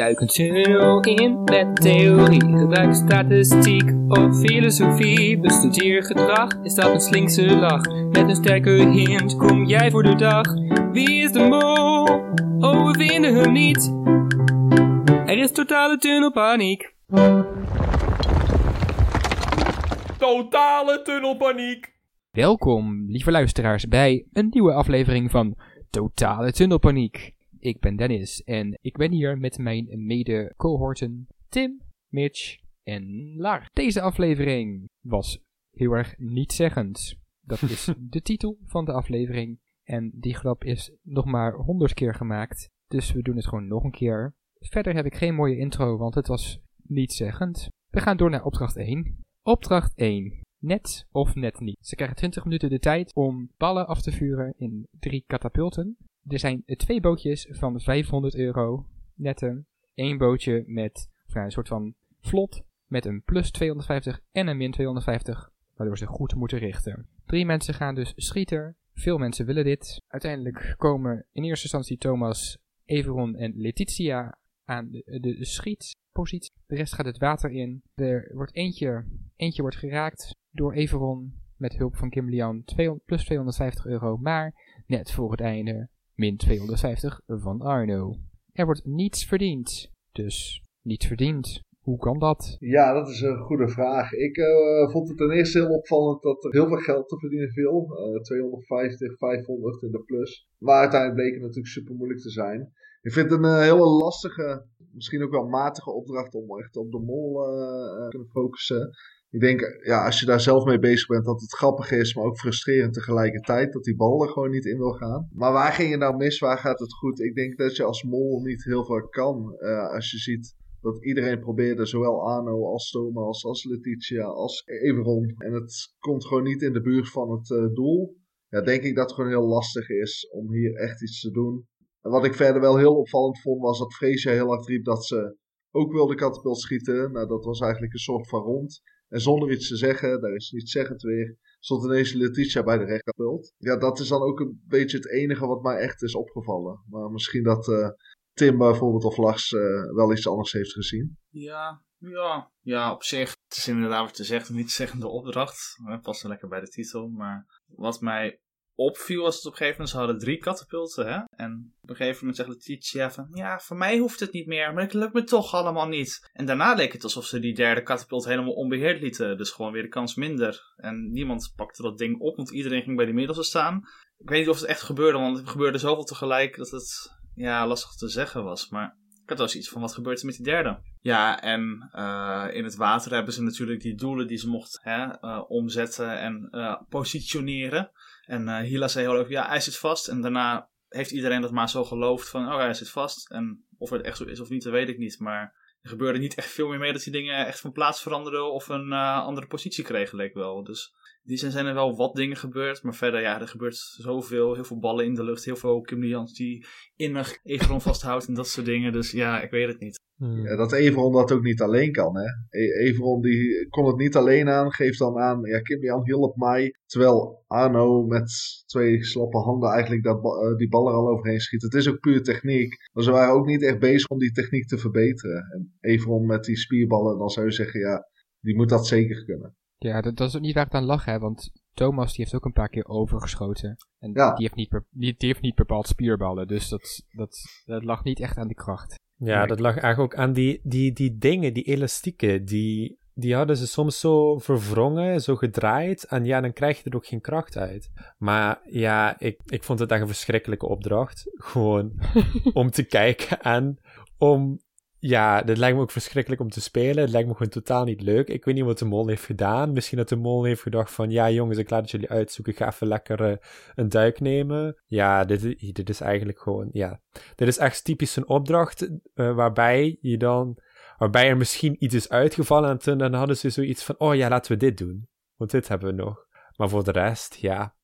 Duik een tunnel in met theorie. Gebruik statistiek of filosofie. Bestudeer gedrag, is dat een slinkse lach? Met een sterke hint kom jij voor de dag. Wie is de mol? Oh, we vinden hem niet. Er is totale tunnelpaniek. Totale tunnelpaniek. Welkom, lieve luisteraars, bij een nieuwe aflevering van Totale Tunnelpaniek. Ik ben Dennis en ik ben hier met mijn mede-cohorten Tim, Mitch en Lar. Deze aflevering was heel erg nietzeggend. Dat is de titel van de aflevering. En die grap is nog maar honderd keer gemaakt. Dus we doen het gewoon nog een keer. Verder heb ik geen mooie intro, want het was nietzeggend. We gaan door naar opdracht 1. Opdracht 1. Net of net niet. Ze krijgen 20 minuten de tijd om ballen af te vuren in drie katapulten. Er zijn twee bootjes van 500 euro netten. Eén bootje met ja, een soort van vlot met een plus 250 en een min 250, waardoor ze goed moeten richten. Drie mensen gaan dus schieten. Veel mensen willen dit. Uiteindelijk komen in eerste instantie Thomas, Everon en Letitia aan de, de schietpositie. De rest gaat het water in. Er wordt eentje, eentje wordt geraakt door Everon met hulp van Kim Lian. 200, plus 250 euro, maar net voor het einde min 250 van Arno. Er wordt niets verdiend. Dus niet verdiend. Hoe kan dat? Ja, dat is een goede vraag. Ik uh, vond het ten eerste heel opvallend dat er heel veel geld te verdienen viel. Uh, 250, 500 in de plus. Maar uiteindelijk bleek het natuurlijk super moeilijk te zijn. Ik vind het een uh, hele lastige, misschien ook wel matige opdracht om echt op de mol te kunnen focussen. Ik denk, ja, als je daar zelf mee bezig bent, dat het grappig is, maar ook frustrerend tegelijkertijd. Dat die bal er gewoon niet in wil gaan. Maar waar ging je nou mis? Waar gaat het goed? Ik denk dat je als mol niet heel veel kan. Uh, als je ziet dat iedereen probeerde, zowel Arno als Thomas, als Letitia, als Everon. En het komt gewoon niet in de buurt van het uh, doel. Ja, denk ik dat het gewoon heel lastig is om hier echt iets te doen. En wat ik verder wel heel opvallend vond, was dat Freesia heel hard riep dat ze ook wilde katapult schieten. Nou, dat was eigenlijk een soort van rond. En zonder iets te zeggen, daar is niet zeggend weer, stond ineens Letitia bij de rechterpult. Ja, dat is dan ook een beetje het enige wat mij echt is opgevallen. Maar misschien dat uh, Tim bijvoorbeeld of Lars uh, wel iets anders heeft gezien. Ja, ja, ja, op zich. Het is inderdaad wat je zegt, een niet zeggende opdracht. Dat past lekker bij de titel. Maar wat mij opviel was het op een gegeven moment, ze hadden drie katapulten, hè. En op een gegeven moment zegt Letitia van, ja, voor mij hoeft het niet meer, maar het lukt me toch allemaal niet. En daarna leek het alsof ze die derde katapult helemaal onbeheerd lieten, dus gewoon weer de kans minder. En niemand pakte dat ding op, want iedereen ging bij die middelste staan. Ik weet niet of het echt gebeurde, want het gebeurde zoveel tegelijk dat het, ja, lastig te zeggen was, maar... Ik had wel iets van wat gebeurt er met die derde. Ja, en uh, in het water hebben ze natuurlijk die doelen die ze mocht hè, uh, omzetten en uh, positioneren. En uh, Hila zei heel leuk, ja, hij zit vast. En daarna heeft iedereen dat maar zo geloofd van, oh, hij zit vast. En of het echt zo is of niet, dat weet ik niet. Maar er gebeurde niet echt veel meer mee dat die dingen echt van plaats veranderden of een uh, andere positie kregen, leek wel. Dus die zijn, zijn er wel wat dingen gebeurd. Maar verder, ja, er gebeurt zoveel. Heel veel ballen in de lucht. Heel veel Kim Lians die innig Everon vasthoudt en dat soort dingen. Dus ja, ik weet het niet. Hmm. Ja, dat Everon dat ook niet alleen kan, hè. E Everon die kon het niet alleen aan. Geeft dan aan, ja, Kim Lian hielp mij. Terwijl Arno met twee slappe handen eigenlijk dat uh, die bal er al overheen schiet. Het is ook puur techniek. Maar ze waren ook niet echt bezig om die techniek te verbeteren. En Everon met die spierballen, dan zou je zeggen, ja, die moet dat zeker kunnen. Ja, dat, dat is ook niet waar ik aan lach, hè, want Thomas die heeft ook een paar keer overgeschoten. En ja. die, heeft niet die, die, heeft niet bepaald spierballen, dus dat, dat, dat lag niet echt aan de kracht. Ja, dat lag eigenlijk ook aan die, die, die dingen, die elastieken, die, die hadden ze soms zo verwrongen, zo gedraaid. En ja, dan krijg je er ook geen kracht uit. Maar ja, ik, ik vond het echt een verschrikkelijke opdracht. Gewoon om te kijken en om ja, dit lijkt me ook verschrikkelijk om te spelen. Het lijkt me gewoon totaal niet leuk. Ik weet niet wat de mol heeft gedaan. Misschien dat de mol heeft gedacht van... Ja, jongens, ik laat het jullie uitzoeken. Ik ga even lekker uh, een duik nemen. Ja, dit, dit is eigenlijk gewoon... Ja, dit is echt typisch een opdracht uh, waarbij je dan... Waarbij er misschien iets is uitgevallen en toen, dan hadden ze zoiets van... Oh ja, laten we dit doen. Want dit hebben we nog. Maar voor de rest, ja...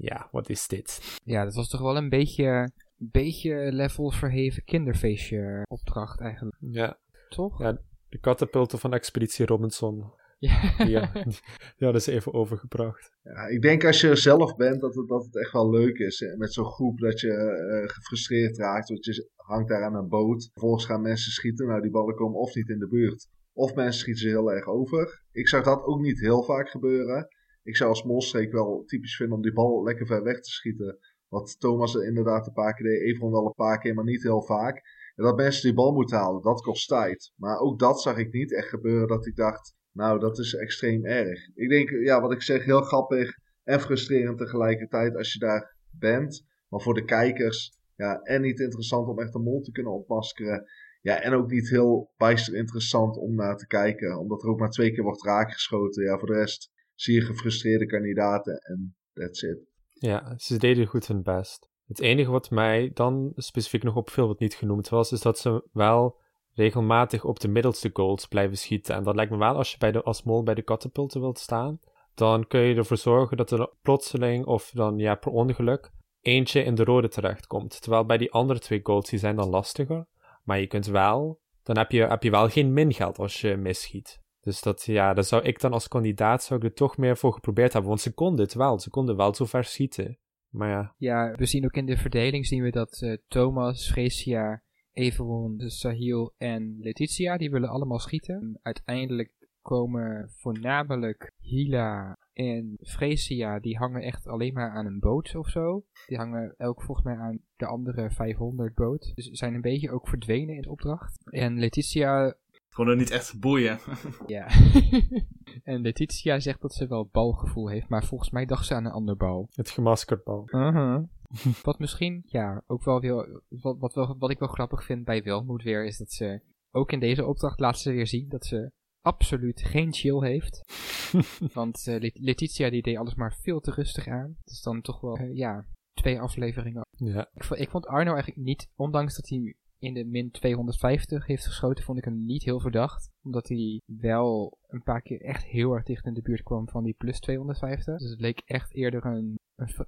Ja, wat is dit? Ja, dat was toch wel een beetje beetje level verheven kinderfeestje opdracht eigenlijk. Ja. Toch? Ja, de katapulten van Expeditie Robinson. Ja. Ja, die hadden ze even overgebracht. Ja, ik denk als je er zelf bent, dat het, dat het echt wel leuk is. hè, Met zo'n groep dat je eh, gefrustreerd raakt. Want je hangt daar aan een boot. Vervolgens gaan mensen schieten. Nou, die ballen komen of niet in de buurt. Of mensen schieten ze heel erg over. Ik zou dat ook niet heel vaak gebeuren. Ik zou als molstreek wel typisch vinden om die bal lekker ver weg te schieten. Wat Thomas er inderdaad een paar keer deed. Evron wel een paar keer, maar niet heel vaak. En dat mensen die bal moeten halen, dat kost tijd. Maar ook dat zag ik niet echt gebeuren dat ik dacht... Nou, dat is extreem erg. Ik denk, ja, wat ik zeg, heel grappig en frustrerend tegelijkertijd als je daar bent. Maar voor de kijkers, ja, en niet interessant om echt een mol te kunnen opmaskeren. Ja, en ook niet heel bijster interessant om naar te kijken. Omdat er ook maar twee keer wordt raakgeschoten. Ja, voor de rest zie je gefrustreerde kandidaten en that's it. Ja, ze deden goed hun best. Het enige wat mij dan specifiek nog opviel, wat niet genoemd was, is dat ze wel regelmatig op de middelste goals blijven schieten. En dat lijkt me wel, als je bij de, als mol bij de katapulten wilt staan, dan kun je ervoor zorgen dat er plotseling of dan ja, per ongeluk eentje in de rode terechtkomt. Terwijl bij die andere twee goals, die zijn dan lastiger. Maar je kunt wel, dan heb je, heb je wel geen mingeld als je misschiet. Dus dat, ja, daar zou ik dan als kandidaat zou ik er toch meer voor geprobeerd hebben. Want ze konden het wel, ze konden wel zo ver schieten. Maar ja, Ja, we zien ook in de verdeling zien we dat eh, Thomas, Fresia, Everon, Sahil en Letitia, die willen allemaal schieten. Uiteindelijk komen voornamelijk Hila en Fresia, die hangen echt alleen maar aan een boot of zo. Die hangen elk volgens mij aan de andere 500 boot. Dus zijn een beetje ook verdwenen in de opdracht. En Letitia Gewoon er niet echt boeien. Ja. en Letitia zegt dat ze wel balgevoel heeft, maar volgens mij dacht ze aan een ander bal. het gemaskerd bal. wat misschien, ja, ook wel weer, wat, wat, wel, wat ik wel grappig vind bij Welmoed weer, is dat ze ook in deze opdracht laat ze weer zien dat ze absoluut geen chill heeft. Want eh, Let- Letitia die deed alles maar veel te rustig aan. Dus dan toch wel, eh, ja, twee afleveringen. Ja, Ik, ik vond Arno eigenlijk niet, ondanks dat hij in de min 250 heeft geschoten, vond ik hem niet heel verdacht. Omdat hij wel een paar keer echt heel erg dicht in de buurt kwam van die plus 250. Dus het leek echt eerder een,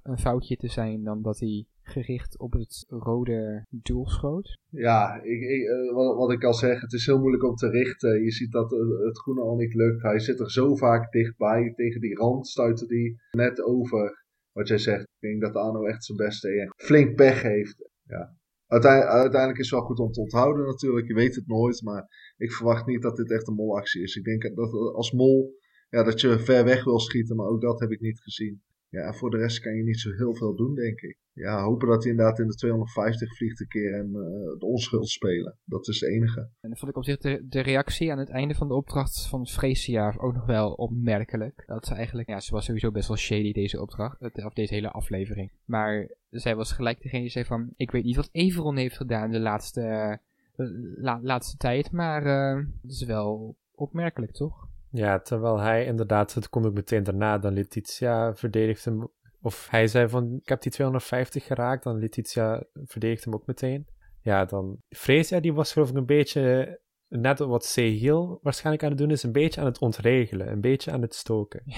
een, foutje te zijn dan dat hij gericht op het rode doel schoot. Ja, ik, eh, wat, ik al zeg, het is heel moeilijk om te richten. Je ziet dat het groene al niet lukt. Hij zit er zo vaak dichtbij. Tegen die rand stuitte hij net over. Wat jij zegt, ik denk dat Arno echt zijn best deed. En flink pech heeft. Ja. Uiteindelijk, is het wel goed om te onthouden natuurlijk. Je weet het nooit, maar ik verwacht niet dat dit echt een molactie is. Ik denk dat als mol, ja, dat je ver weg wil schieten, maar ook dat heb ik niet gezien. Ja, voor de rest kan je niet zo heel veel doen, denk ik. Ja, hopen dat hij inderdaad in de 250 vliegt een keer en eh, de onschuld spelen. Dat is het enige. En dan vond ik op zich de, reactie aan het einde van de opdracht van Fresia ook nog wel opmerkelijk. Dat ze eigenlijk, ja, ze was sowieso best wel shady deze opdracht, eh, of deze hele aflevering. Maar zij was gelijk degene die zei van, ik weet niet wat Everon heeft gedaan de laatste, eh, la- laatste tijd, maar eh dat is wel opmerkelijk, toch? Ja, terwijl hij inderdaad, het komt ook meteen daarna, dan Letitia verdedigt hem. Of hij zei van, ik heb die 250 geraakt, dan Letitia verdedigt hem ook meteen. Ja, dan Freesia, die was geloof ik een beetje, net wat Sehil waarschijnlijk aan het doen is, een beetje aan het ontregelen, een beetje aan het stoken.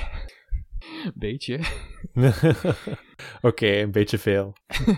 Beetje. Oké, een beetje veel.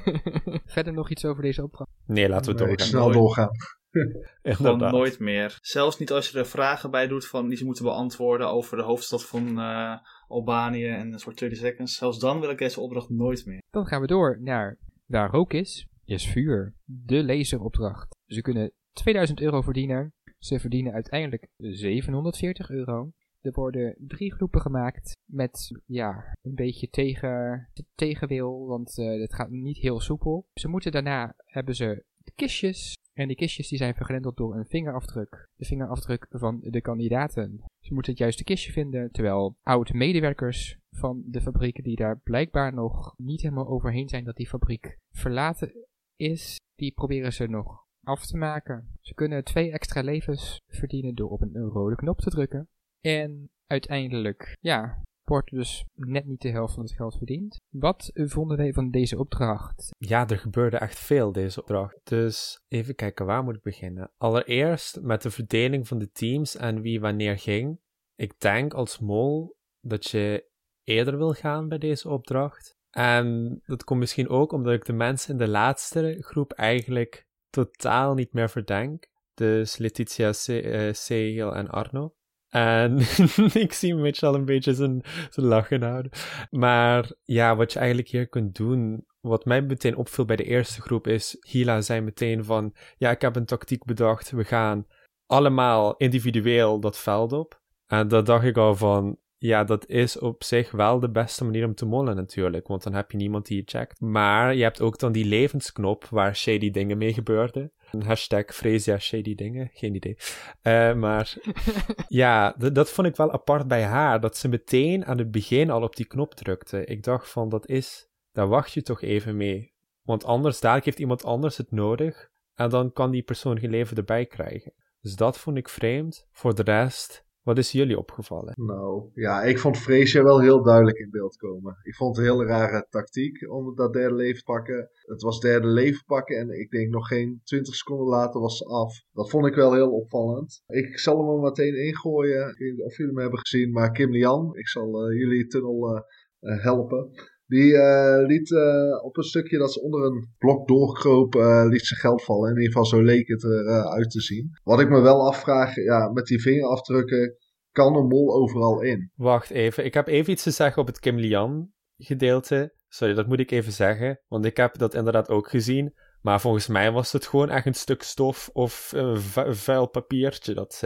Verder nog iets over deze opdracht? Nee, laten we doorgaan. snel Nooit. Gewoon Inderdaad. nooit meer. Zelfs niet als je er vragen bij doet van die ze moeten beantwoorden over de hoofdstad van eh, Albanië en een soort 30 seconds. Zelfs dan wil ik deze opdracht nooit meer. Dan gaan we door naar waar rook is, is vuur. De laseropdracht. Ze kunnen 2000 euro verdienen. Ze verdienen uiteindelijk 740 euro. Er worden drie groepen gemaakt met ja, een beetje tegen, tegenwil, want eh het gaat niet heel soepel. Ze moeten daarna hebben ze kistjes. En die kistjes die zijn vergrendeld door een vingerafdruk. De vingerafdruk van de kandidaten. Ze moeten het juiste kistje vinden, terwijl oud-medewerkers van de fabriek die daar blijkbaar nog niet helemaal overheen zijn dat die fabriek verlaten is, die proberen ze nog af te maken. Ze kunnen twee extra levens verdienen door op een rode knop te drukken. En uiteindelijk, ja, wordt dus net niet de helft van het geld verdiend. Wat vonden wij van deze opdracht? Ja, er gebeurde echt veel deze opdracht. Dus even kijken, waar moet ik beginnen? Allereerst met de verdeling van de teams en wie wanneer ging. Ik denk als mol dat je eerder wil gaan bij deze opdracht. En dat komt misschien ook omdat ik de mensen in de laatste groep eigenlijk totaal niet meer verdenk. Dus Letitia, eh, Sehil en Arno. En ik zie Mitch al een beetje zijn, zijn lachen houden. Maar ja, wat je eigenlijk hier kunt doen, wat mij meteen opviel bij de eerste groep, is Hila zei meteen van, ja, ik heb een tactiek bedacht, we gaan allemaal individueel dat veld op. En dat dacht ik al van, ja, dat is op zich wel de beste manier om te mollen natuurlijk, want dan heb je niemand die je checkt. Maar je hebt ook dan die levensknop waar shady dingen mee gebeurden. Een hashtag Freesia shady dingen, geen idee. Uh, maar ja, dat vond ik wel apart bij haar, dat ze meteen aan het begin al op die knop drukte. Ik dacht van, dat is, daar wacht je toch even mee. Want anders, daar heeft iemand anders het nodig en dan kan die persoon geen leven erbij krijgen. Dus dat vond ik vreemd. Voor de rest, wat is jullie opgevallen? Nou, ja, ik vond Freesia wel heel duidelijk in beeld komen. Ik vond het een hele rare tactiek om dat derde leven te pakken. Het was derde leven pakken en ik denk nog geen 20 seconden later was ze af. Dat vond ik wel heel opvallend. Ik zal hem er meteen ingooien. Ik weet of jullie hem hebben gezien, maar Kim Lian, ik zal uh, jullie tunnel uh, helpen. Die uh, liet uh, op een stukje dat ze onder een blok doorkroop, uh, liet ze geld vallen. In ieder geval zo leek het eruit te zien. Wat ik me wel afvraag, ja, met die vingerafdrukken, kan een mol overal in? Wacht even, ik heb even iets te zeggen op het Kim Lian gedeelte. Sorry, dat moet ik even zeggen, want ik heb dat inderdaad ook gezien. Maar volgens mij was het gewoon echt een stuk stof of een vuil papiertje dat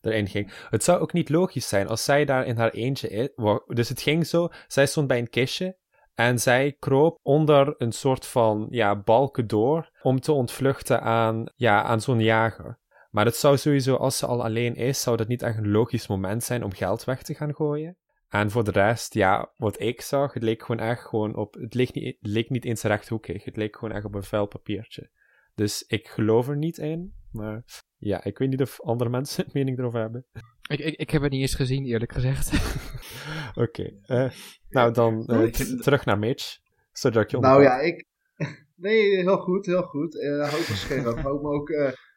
erin ging. Het zou ook niet logisch zijn als zij daar in haar eentje... Dus het ging zo, zij stond bij een kistje en zij kroop onder een soort van ja, balken door om te ontvluchten aan, ja, aan zo'n jager. Maar het zou sowieso, als ze al alleen is, zou dat niet echt een logisch moment zijn om geld weg te gaan gooien. En voor de rest, ja, wat ik zag, het leek gewoon echt gewoon op... Het leek niet, leek niet eens rechthoekig, het leek gewoon echt op een vuil papiertje. Dus ik geloof er niet in, maar ja, ik weet niet of andere mensen een mening erover hebben. Ik, ik, ik heb het niet eens gezien, eerlijk gezegd. Oké, okay, uh, nou dan uh, terug naar Mitch. Zodat je nou ja, ik... Nee, heel goed, heel goed. Uh, hoop me ook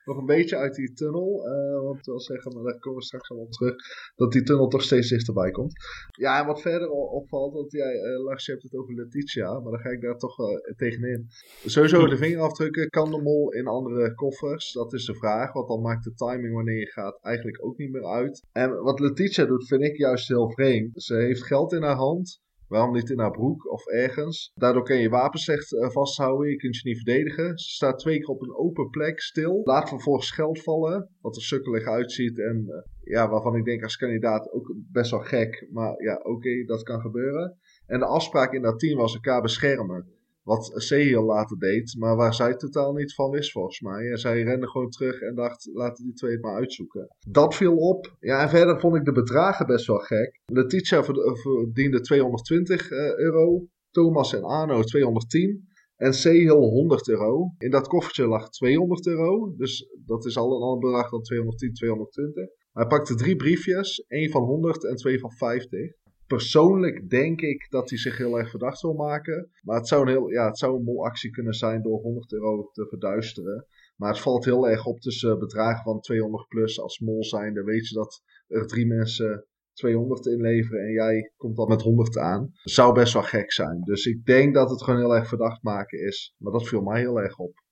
nog een beetje uit die tunnel. Uh, want ik wil zeggen, maar daar komen we straks allemaal terug. Dat die tunnel toch steeds dichterbij komt. Ja, en wat verder opvalt, want jij, uh, Lars, je hebt het over Letitia. Maar dan ga ik daar toch wel tegenin. Sowieso de vingerafdrukken. Kan de mol in andere koffers? Dat is de vraag. Want dan maakt de timing wanneer je gaat eigenlijk ook niet meer uit. En wat Letitia doet, vind ik juist heel vreemd. Ze heeft geld in haar hand. Waarom niet in haar broek of ergens? Daardoor kan je je wapen slecht uh, vasthouden. Je kunt je niet verdedigen. Ze staat twee keer op een open plek stil. Laat vervolgens geld vallen. Wat er sukkelig uitziet. En uh, ja, waarvan ik denk als kandidaat ook best wel gek. Maar ja, oké, dat kan gebeuren. En de afspraak in dat team was elkaar beschermen. Wat Sehil later deed, maar waar zij totaal niet van wist volgens mij. En zij rende gewoon terug en dacht, laten die twee het maar uitzoeken. Dat viel op. Ja, en verder vond ik de bedragen best wel gek. Letitia verdiende 220 uh, euro. Thomas en Arno 210. En Sehil 100 euro. In dat koffertje lag 200 euro. Dus dat is al een ander bedrag dan 210, 220. Hij pakte drie briefjes. één van 100 en twee van 50 persoonlijk denk ik dat hij zich heel erg verdacht wil maken. Maar het zou een, heel, ja, het zou een molactie kunnen zijn door 100 euro te verduisteren. Maar het valt heel erg op tussen bedragen van 200 plus als mol zijn. Dan weet je dat er drie mensen 200 inleveren en jij komt dan met 100 aan. Zou best wel gek zijn. Dus ik denk dat het gewoon heel erg verdacht maken is. Maar dat viel mij heel erg op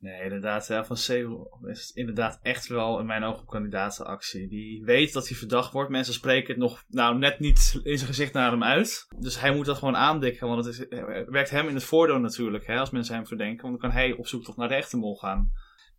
Nee, inderdaad. Ja, van Sebo is inderdaad echt wel in mijn ogen kandidatenactie. Die weet dat hij verdacht wordt. Mensen spreken het nog nou, net niet in zijn gezicht naar hem uit. Dus hij moet dat gewoon aandikken. Want het, het werkt hem in het voordeel natuurlijk. Hè, als mensen hem verdenken. Want dan kan hij op zoek toch naar de echte mol gaan.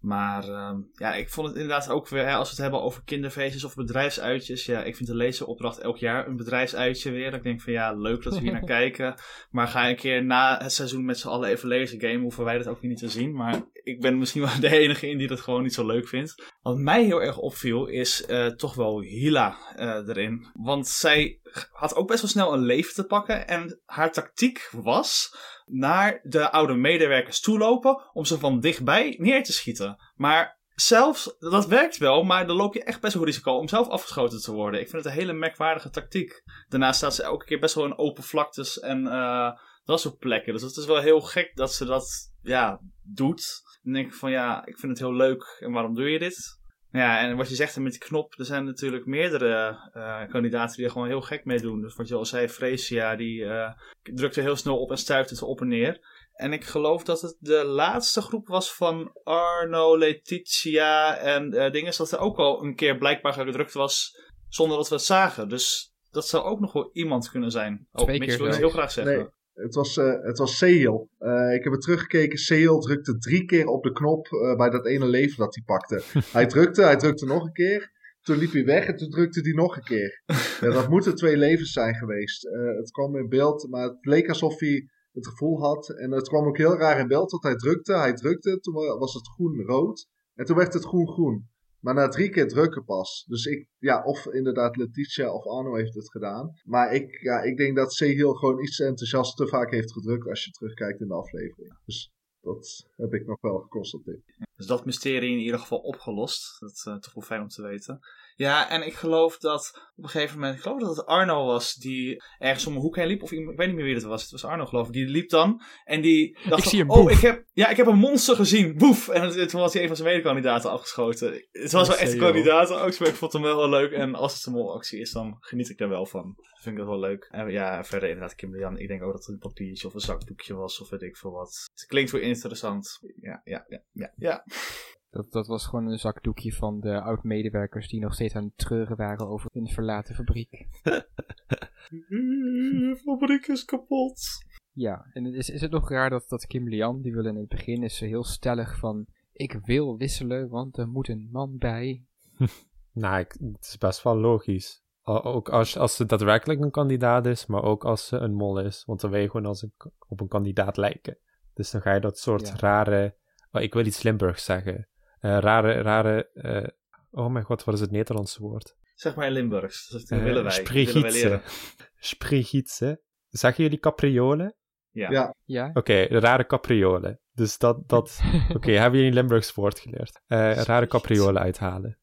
Maar uh, ja, ik vond het inderdaad ook weer, hè, als we het hebben over kinderfeestjes of bedrijfsuitjes. Ja, ik vind de lezeropdracht elk jaar een bedrijfsuitje weer. Ik denk van ja, leuk dat we hier naar kijken. Maar ga een keer na het seizoen met z'n allen even lezen game, hoeven wij dat ook niet te zien. Maar ik ben misschien wel de enige in die dat gewoon niet zo leuk vindt. Wat mij heel erg opviel is uh, toch wel Hila uh, erin. Want zij had ook best wel snel een leven te pakken. En haar tactiek was naar de oude medewerkers toelopen om ze van dichtbij neer te schieten. Maar zelfs, dat werkt wel, maar dan loop je echt best wel risico om zelf afgeschoten te worden. Ik vind het een hele merkwaardige tactiek. Daarnaast staat ze elke keer best wel in open vlaktes en uh, dat soort plekken. Dus het is wel heel gek dat ze dat, ja, doet. Dan denk ik van, ja, ik vind het heel leuk en waarom doe je dit? Ja, en wat je zegt met die knop, er zijn natuurlijk meerdere uh, kandidaten die er gewoon heel gek mee doen. Dus wat je al zei, Freesia, die uh, drukte heel snel op en stuitte het op en neer. En ik geloof dat het de laatste groep was van Arno, Letitia en uh, dingen. Dat er ook al een keer blijkbaar gedrukt was zonder dat we het zagen. Dus dat zou ook nog wel iemand kunnen zijn. Oh, Twee keer wil het zelfs. heel graag zeggen. Nee. Het was, eh het was Sehil. Eh, ik heb het teruggekeken. Sehil drukte drie keer op de knop eh, bij dat ene leven dat hij pakte. hij drukte, hij drukte nog een keer. Toen liep hij weg en toen drukte hij nog een keer. Ja, dat moeten twee levens zijn geweest. Het kwam in beeld, maar het leek alsof hij het gevoel had. En het kwam ook heel raar in beeld, want hij drukte, hij drukte. Toen wa- was het groen-rood. En toen werd het groen-groen. Maar na drie keer drukken pas. Dus ik, ja, of inderdaad Letitia of Arno heeft het gedaan. Maar ik, ja, ik denk dat Sehil gewoon iets enthousiast te vaak heeft gedrukt als je terugkijkt in de aflevering. Dus dat heb ik nog wel geconstateerd. Dus dat mysterie in ieder geval opgelost. Dat is eh, toch wel fijn om te weten. Ja, en ik geloof dat op een gegeven moment, ik geloof dat het Arno was die ergens om een hoek heen liep. Of iemand, ik weet niet meer wie het was. Het was Arno geloof ik. Die liep dan en die dacht, Ik zie een oh ik heb, ja, ik heb een monster gezien. Boef! En toen was hij een van zijn medekandidaten afgeschoten. Het was wel echt een Seo. kandidatenactie, maar ik vond hem wel leuk. En als het een molactie is, dan geniet ik er wel van. Dat vind ik dat wel leuk. En ja, verder inderdaad Kim Jan. Ik denk ook dat het een papiertje of een zakdoekje was of weet ik veel wat. Het klinkt wel interessant. Ja, ja, ja, ja. ja. Dat, dat was gewoon een zakdoekje van de oud-medewerkers die nog steeds aan het treuren waren over hun verlaten fabriek. De fabriek is kapot. Ja, en het is, is het nog raar dat, dat Kim Lian, die wil in het begin, is ze heel stellig van... Ik wil wisselen, want er moet een man bij. Nou, ik, het is best wel logisch. O- Ook als, als ze daadwerkelijk een kandidaat is, maar ook als ze een mol is. Want dan wil je gewoon als een, op een kandidaat lijken. Dus dan ga je dat soort Ja. rare... Oh, ik wil iets Limburgs zeggen. Eh, rare, rare... eh, oh mijn god, wat is het Nederlandse woord? Zeg maar in Limburgs. Dat Eh, willen wij. Dat willen wij Spregietse. leren. Spregietse. Zeggen jullie capriolen? Ja. Ja. Ja? Oké, rare capriolen. Dus dat... dat Oké, hebben jullie een Limburgs woord geleerd? Eh, rare capriolen uithalen.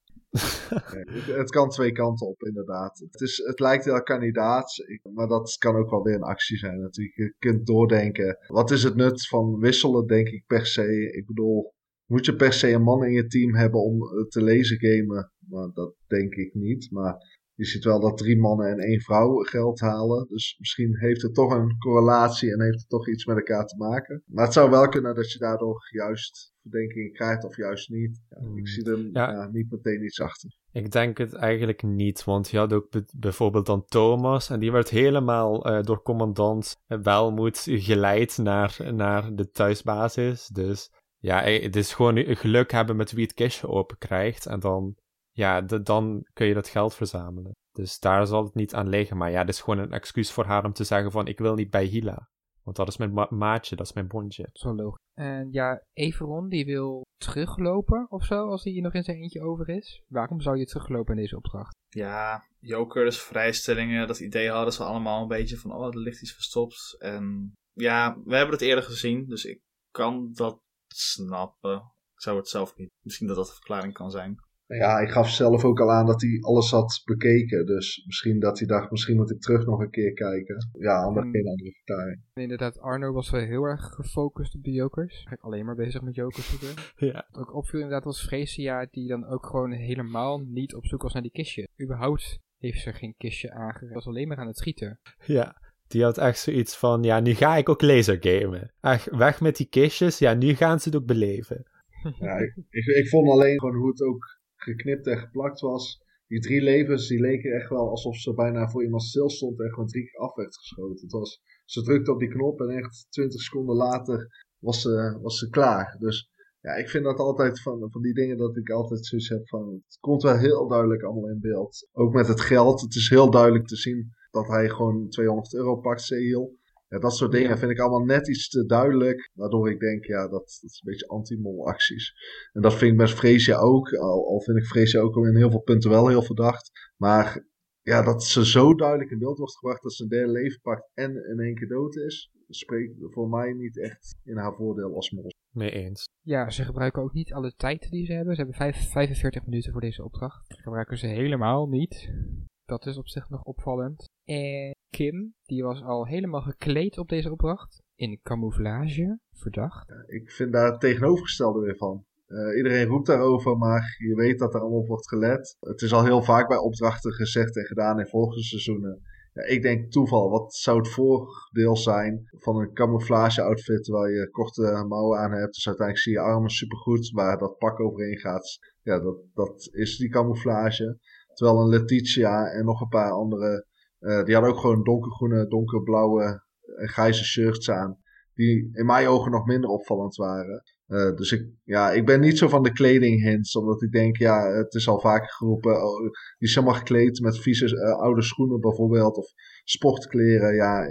Nee, het kan twee kanten op, inderdaad. Het, is, het lijkt heel kandidaats, ik- maar dat kan ook wel weer een actie zijn natuurlijk. Je kunt doordenken, wat is het nut van wisselen, denk ik per se. Ik bedoel, moet je per se een man in je team hebben om eh, te lezen gamen? Maar dat denk ik niet, maar je ziet wel dat drie mannen en één vrouw geld halen. Dus misschien heeft het toch een correlatie en heeft het toch iets met elkaar te maken. Maar het zou wel kunnen dat je daardoor juist verdenkingen krijgt of juist niet. Ja, Hmm. Ik zie er Ja. niet meteen iets achter. Ik denk het eigenlijk niet, want je had ook be- bijvoorbeeld dan Thomas en die werd helemaal eh, door commandant Welmoed geleid naar, naar de thuisbasis. Dus ja, eh, het is gewoon geluk hebben met wie het kistje open krijgt en dan, ja, de- dan kun je dat geld verzamelen. Dus daar zal het niet aan liggen, maar ja, het is gewoon een excuus voor haar om te zeggen van ik wil niet bij Hila. Want dat is mijn ma- maatje, dat is mijn bondje. Zo logisch. En ja, Everon die wil teruglopen of zo, als hij hier nog in zijn eentje over is. Waarom zou je teruglopen in deze opdracht? Ja, Joker, dus vrijstellingen, dat idee hadden ze allemaal een beetje van, oh, er ligt iets verstopt. En ja, we hebben het eerder gezien, dus ik kan dat snappen. Ik zou het zelf niet. Misschien dat dat de verklaring kan zijn. Ja, hij gaf zelf ook al aan dat hij alles had bekeken. Dus misschien dat hij dacht, misschien moet ik terug nog een keer kijken. Ja, ander, Hmm. geen andere verklaring. Inderdaad, Arno was wel heel erg gefocust op de jokers. Eigenlijk alleen maar bezig met jokers zoeken. Ja. Wat ook opviel inderdaad was Freesia, die dan ook gewoon helemaal niet op zoek was naar die kistje. Überhaupt heeft ze geen kistje aangeraakt. was alleen maar aan het schieten. Ja, die had echt zoiets van, ja, nu ga ik ook lasergamen. Echt, weg met die kistjes, ja, nu gaan ze het ook beleven. Ja, ik, ik, ik vond alleen gewoon hoe het ook geknipt en geplakt was. Die drie levens, die leken echt wel alsof ze bijna voor iemand stil stond en gewoon drie keer af werd geschoten. Het was, ze drukte op die knop en echt 20 seconden later was ze, was ze klaar. Dus ja, ik vind dat altijd van, van die dingen dat ik altijd zoiets heb van, het komt wel heel duidelijk allemaal in beeld. Ook met het geld, het is heel duidelijk te zien dat hij gewoon 200 euro pakt, Sehil. Ja, dat soort dingen Ja. vind ik allemaal net iets te duidelijk. Waardoor ik denk, ja, dat, dat is een beetje anti-mol acties. En dat vind ik met Freesia ook. Al, al vind ik Freesia ook al in heel veel punten wel heel verdacht. Maar ja, dat ze zo duidelijk in beeld wordt gebracht dat ze een derde leven pakt en in één keer dood is. Spreekt voor mij niet echt in haar voordeel als mol. Mee eens. Ja, ze gebruiken ook niet alle tijd die ze hebben. Ze hebben vijf, 45 minuten voor deze opdracht. Dat gebruiken ze helemaal niet. Dat is op zich nog opvallend. En Kim, die was al helemaal gekleed op deze opdracht. In camouflage, verdacht. Ik vind daar het tegenovergestelde weer van. Eh, iedereen roept daarover, maar je weet dat er allemaal op wordt gelet. Het is al heel vaak bij opdrachten gezegd en gedaan in vorige seizoenen. Ja, ik denk toeval. Wat zou het voordeel zijn van een camouflage outfit waar je korte mouwen aan hebt. Dus uiteindelijk zie je armen supergoed waar dat pak overheen gaat. Ja, dat, dat is die camouflage. Terwijl een Letitia en nog een paar andere, eh, die hadden ook gewoon donkergroene, donkerblauwe en grijze shirts aan. Die in mijn ogen nog minder opvallend waren. Uh, dus ik, ja, ik ben niet zo van de kledinghints, omdat ik denk, ja, het is al vaker geroepen, oh, die is helemaal gekleed met vieze uh, oude schoenen bijvoorbeeld, of sportkleren. Ja,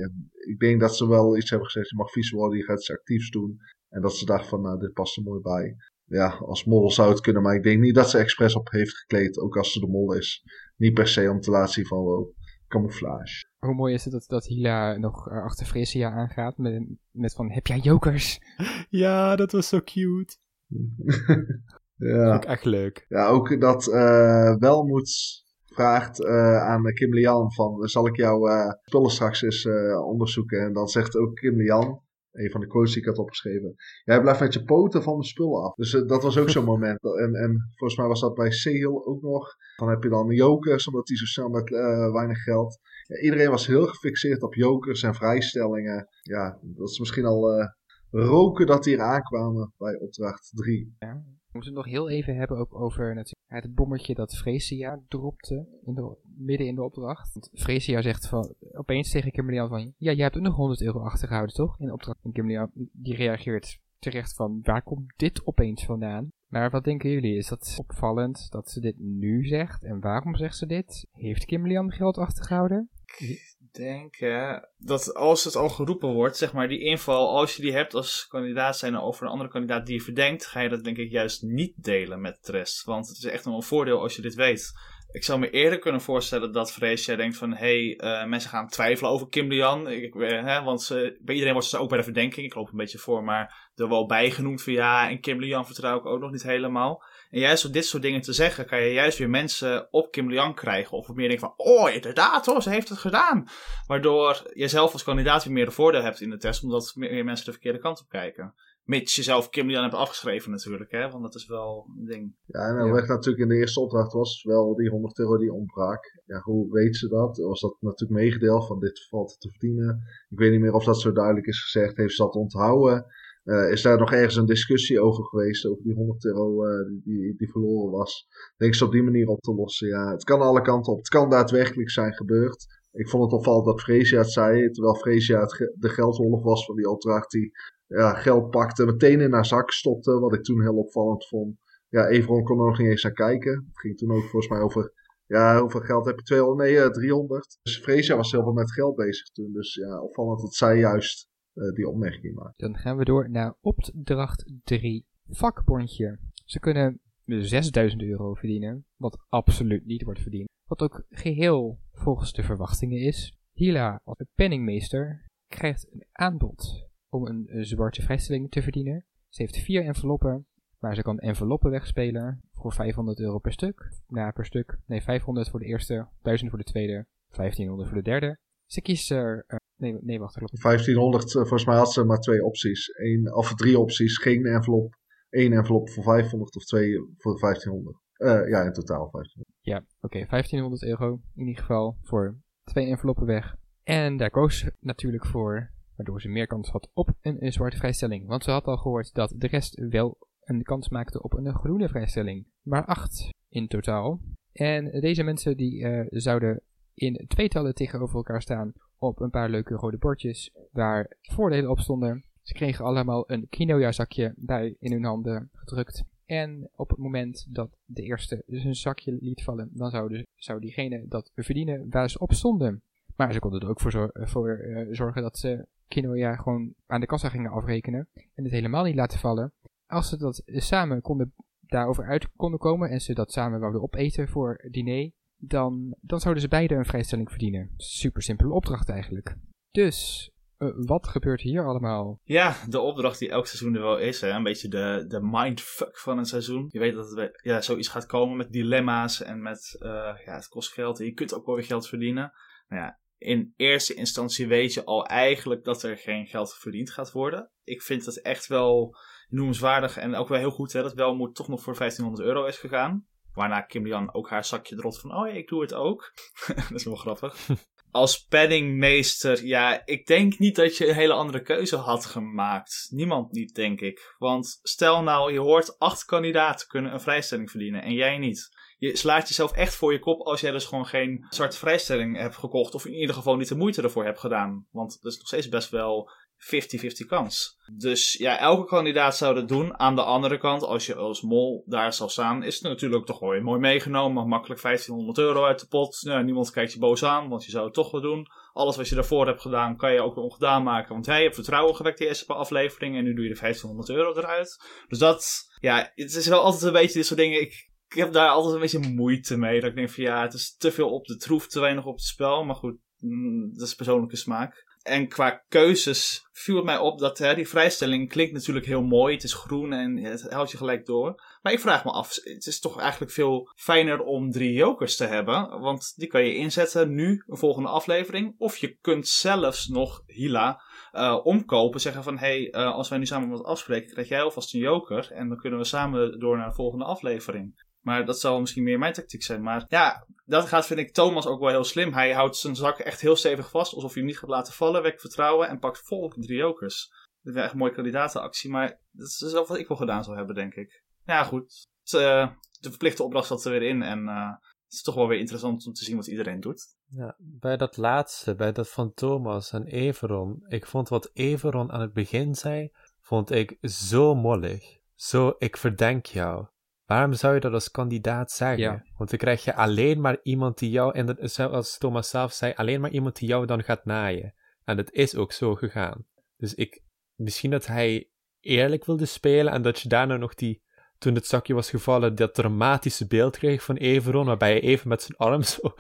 ik denk dat ze wel iets hebben gezegd, je mag vies worden, je gaat iets actiefs doen. En dat ze dachten van, nou, dit past er mooi bij. Ja, als mol zou het kunnen, maar ik denk niet dat ze expres op heeft gekleed, ook als ze de mol is. Niet per se om te laten zien van, wow, camouflage. Hoe mooi is het dat, dat Hila nog achter Fresia aangaat met, met van, heb jij jokers? Ja, dat was zo cute. ja. Ook echt leuk. Ja, ook dat uh, Welmoed vraagt uh, aan Kim Lian van, zal ik jouw uh, spullen straks eens onderzoeken? En dan zegt ook Kim Lian, een van de quotes die ik had opgeschreven. Jij blijft met je poten van de spullen af. Dus dat was ook zo'n moment. En, en volgens mij was dat bij Sehil ook nog. Dan heb je dan jokers, omdat die zo snel met weinig geld ja, iedereen was heel gefixeerd op jokers en vrijstellingen. Ja, dat is misschien al uh, roken dat die hier aankwamen bij opdracht 3. Ja. We moeten het nog heel even hebben ook over het bommetje dat Freesia dropte in de, midden in de opdracht. Want Freesia zegt van, opeens tegen Kimberly van, ja, jij hebt nog 100 euro achtergehouden toch? In opdracht. En Kimberly die reageert terecht van, waar komt dit opeens vandaan? Maar wat denken jullie? Is dat opvallend dat ze dit nu zegt? En waarom zegt ze dit? Heeft Kim geld achtergehouden? Ik denk hè, dat als het al geroepen wordt, zeg maar, die inval, als je die hebt als kandidaat zijn over een andere kandidaat die je verdenkt, ga je dat denk ik juist niet delen met de. Want het is echt een voordeel als je dit weet. Ik zou me eerder kunnen voorstellen dat Freesia denkt van... hé, hey, uh, mensen gaan twijfelen over Kim Lian. Ik, uh, hè, want bij iedereen wordt ze ook bij de verdenking. Ik loop een beetje voor, maar er wel bijgenoemd van... ja, en Kim Lian vertrouw ik ook nog niet helemaal. En juist door dit soort dingen te zeggen... kan je juist weer mensen op Kim Lian krijgen. Of meer denken van... oh, inderdaad hoor, ze heeft het gedaan. Waardoor je zelf als kandidaat weer meer de voordeel hebt in de test... omdat meer mensen de verkeerde kant op kijken. Mits je zelf Kim Lian hebt afgeschreven natuurlijk, hè? want dat is wel een ding. Ja, en dan werd natuurlijk in de eerste opdracht was wel die 100 euro die ontbrak. Ja, hoe weet ze dat? Was dat natuurlijk meegedeeld van dit valt te verdienen? Ik weet niet meer of dat zo duidelijk is gezegd. Heeft ze dat onthouden? Uh, is daar nog ergens een discussie over geweest, over die 100 euro uh, die, die verloren was? Denk ze op die manier op te lossen? Ja, het kan alle kanten op. Het kan daadwerkelijk zijn gebeurd. Ik vond het opvallend dat Freesia het zei, terwijl Freesia het de geldwolf was van die opdracht. Die ja, geld pakte, meteen in haar zak stopte, wat ik toen heel opvallend vond. Ja, Everon kon er nog niet eens naar kijken. Het ging toen ook volgens mij over, ja, hoeveel geld heb je? 200? Nee, 300. Eh, dus Freesia was heel veel met geld bezig toen. Dus ja, opvallend dat zij juist uh, die opmerking maakt. Dan gaan we door naar opdracht 3. Vakbondje. Ze kunnen 6000 euro verdienen, wat absoluut niet wordt verdiend. Wat ook geheel volgens de verwachtingen is. Hila, als penningmeester, krijgt een aanbod om een zwarte vrijstelling te verdienen. Ze heeft vier enveloppen, maar ze kan enveloppen wegspelen voor 500 euro per stuk. Nou, per stuk. Nee, 500 voor de eerste, 1000 voor de tweede, 1500 voor de derde. Ze kiest er... Uh, nee, nee, wacht. 1500, uh, volgens mij had ze maar twee opties. Eén, of drie opties. Geen envelop. één envelop voor 500 of twee voor 1500. Uh, ja, in totaal 1500. Ja, oké. Okay, 1500 euro in ieder geval voor twee enveloppen weg. En daar koos ze natuurlijk voor waardoor ze meer kans had op een, zwarte vrijstelling. Want ze had al gehoord dat de rest wel een kans maakte op een groene vrijstelling. Maar acht in totaal. En deze mensen die uh, zouden in tweetallen tegenover elkaar staan op een paar leuke rode bordjes waar voordelen op stonden. Ze kregen allemaal een quinoa zakje bij in hun handen gedrukt. En op het moment dat de eerste dus een zakje liet vallen, dan zou, dus, zou diegene dat verdienen waar ze op stonden. Maar ze konden er ook voor, uh, zorgen dat ze quinoa gewoon aan de kassa gingen afrekenen en het helemaal niet laten vallen. Als ze dat samen konden, daarover uit konden komen en ze dat samen wouden opeten voor diner, dan, dan zouden ze beide een vrijstelling verdienen. Super simpele opdracht eigenlijk. Dus, uh, wat gebeurt hier allemaal? Ja, de opdracht die elk seizoen er wel is. Hè? Een beetje de, de mindfuck van een seizoen. Je weet dat het ja, zoiets gaat komen met dilemma's en met uh, ja, het kost geld. En je kunt ook wel weer geld verdienen. Nou ja, in eerste instantie weet je al eigenlijk dat er geen geld verdiend gaat worden. Ik vind het echt wel noemenswaardig en ook wel heel goed hè, dat Welmoed toch nog voor 1500 euro is gegaan. Waarna Kim Lian ook haar zakje drot van, oh ja, ik doe het ook. dat is wel grappig. Als penningmeester, ja, ik denk niet dat je een hele andere keuze had gemaakt. Niemand niet, denk ik. Want stel nou, je hoort acht kandidaten kunnen een vrijstelling verdienen en jij niet. Je slaat jezelf echt voor je kop als jij dus gewoon geen zwarte vrijstelling hebt gekocht. Of in ieder geval niet de moeite ervoor hebt gedaan. Want dat is nog steeds best wel 50-50 kans. Dus ja, elke kandidaat zou dat doen. Aan de andere kant, als je als mol daar zal staan, is het natuurlijk toch weer mooi meegenomen. Makkelijk 1500 euro uit de pot. Ja, niemand kijkt je boos aan, want je zou het toch wel doen. Alles wat je daarvoor hebt gedaan, kan je ook weer ongedaan maken. Want jij hebt vertrouwen gewekt de eerste paar afleveringen. En nu doe je de 1500 euro eruit. Dus dat, ja, het is wel altijd een beetje dit soort dingen. Ik, ik heb daar altijd een beetje moeite mee. Dat ik denk van ja, het is te veel op de troef, te weinig op het spel. Maar goed, mm, dat is persoonlijke smaak. En qua keuzes viel het mij op dat hè, die vrijstelling klinkt natuurlijk heel mooi. Het is groen en het houdt je gelijk door. Maar ik vraag me af, het is toch eigenlijk veel fijner om drie jokers te hebben. Want die kan je inzetten nu, een volgende aflevering. Of je kunt zelfs nog Hila uh, omkopen. Zeggen van, hé, hey, uh, als wij nu samen wat afspreken, krijg jij alvast een joker. En dan kunnen we samen door naar de volgende aflevering. Maar dat zal misschien meer mijn tactiek zijn. Maar ja, dat gaat vind ik Thomas ook wel heel slim. Hij houdt zijn zak echt heel stevig vast. Alsof hij hem niet gaat laten vallen. Wekt vertrouwen en pakt vol drie jokers. Dat is echt een mooie kandidatenactie. Maar dat is wel wat ik wel gedaan zou hebben, denk ik. Ja, goed. Uh, de verplichte opdracht zat er weer in. En uh, het is toch wel weer interessant om te zien wat iedereen doet. Ja, bij dat laatste, bij dat van Thomas en Everon. Ik vond wat Everon aan het begin zei, vond ik zo mollig. Zo, ik verdenk jou. Waarom zou je dat als kandidaat zeggen? Ja. Want dan krijg je alleen maar iemand die jou, en dat, zoals Thomas zelf zei, alleen maar iemand die jou dan gaat naaien. En dat is ook zo gegaan. Dus ik, misschien dat hij eerlijk wilde spelen en dat je daarna nog die, toen het zakje was gevallen, dat dramatische beeld kreeg van Everon, waarbij hij even met zijn arm zo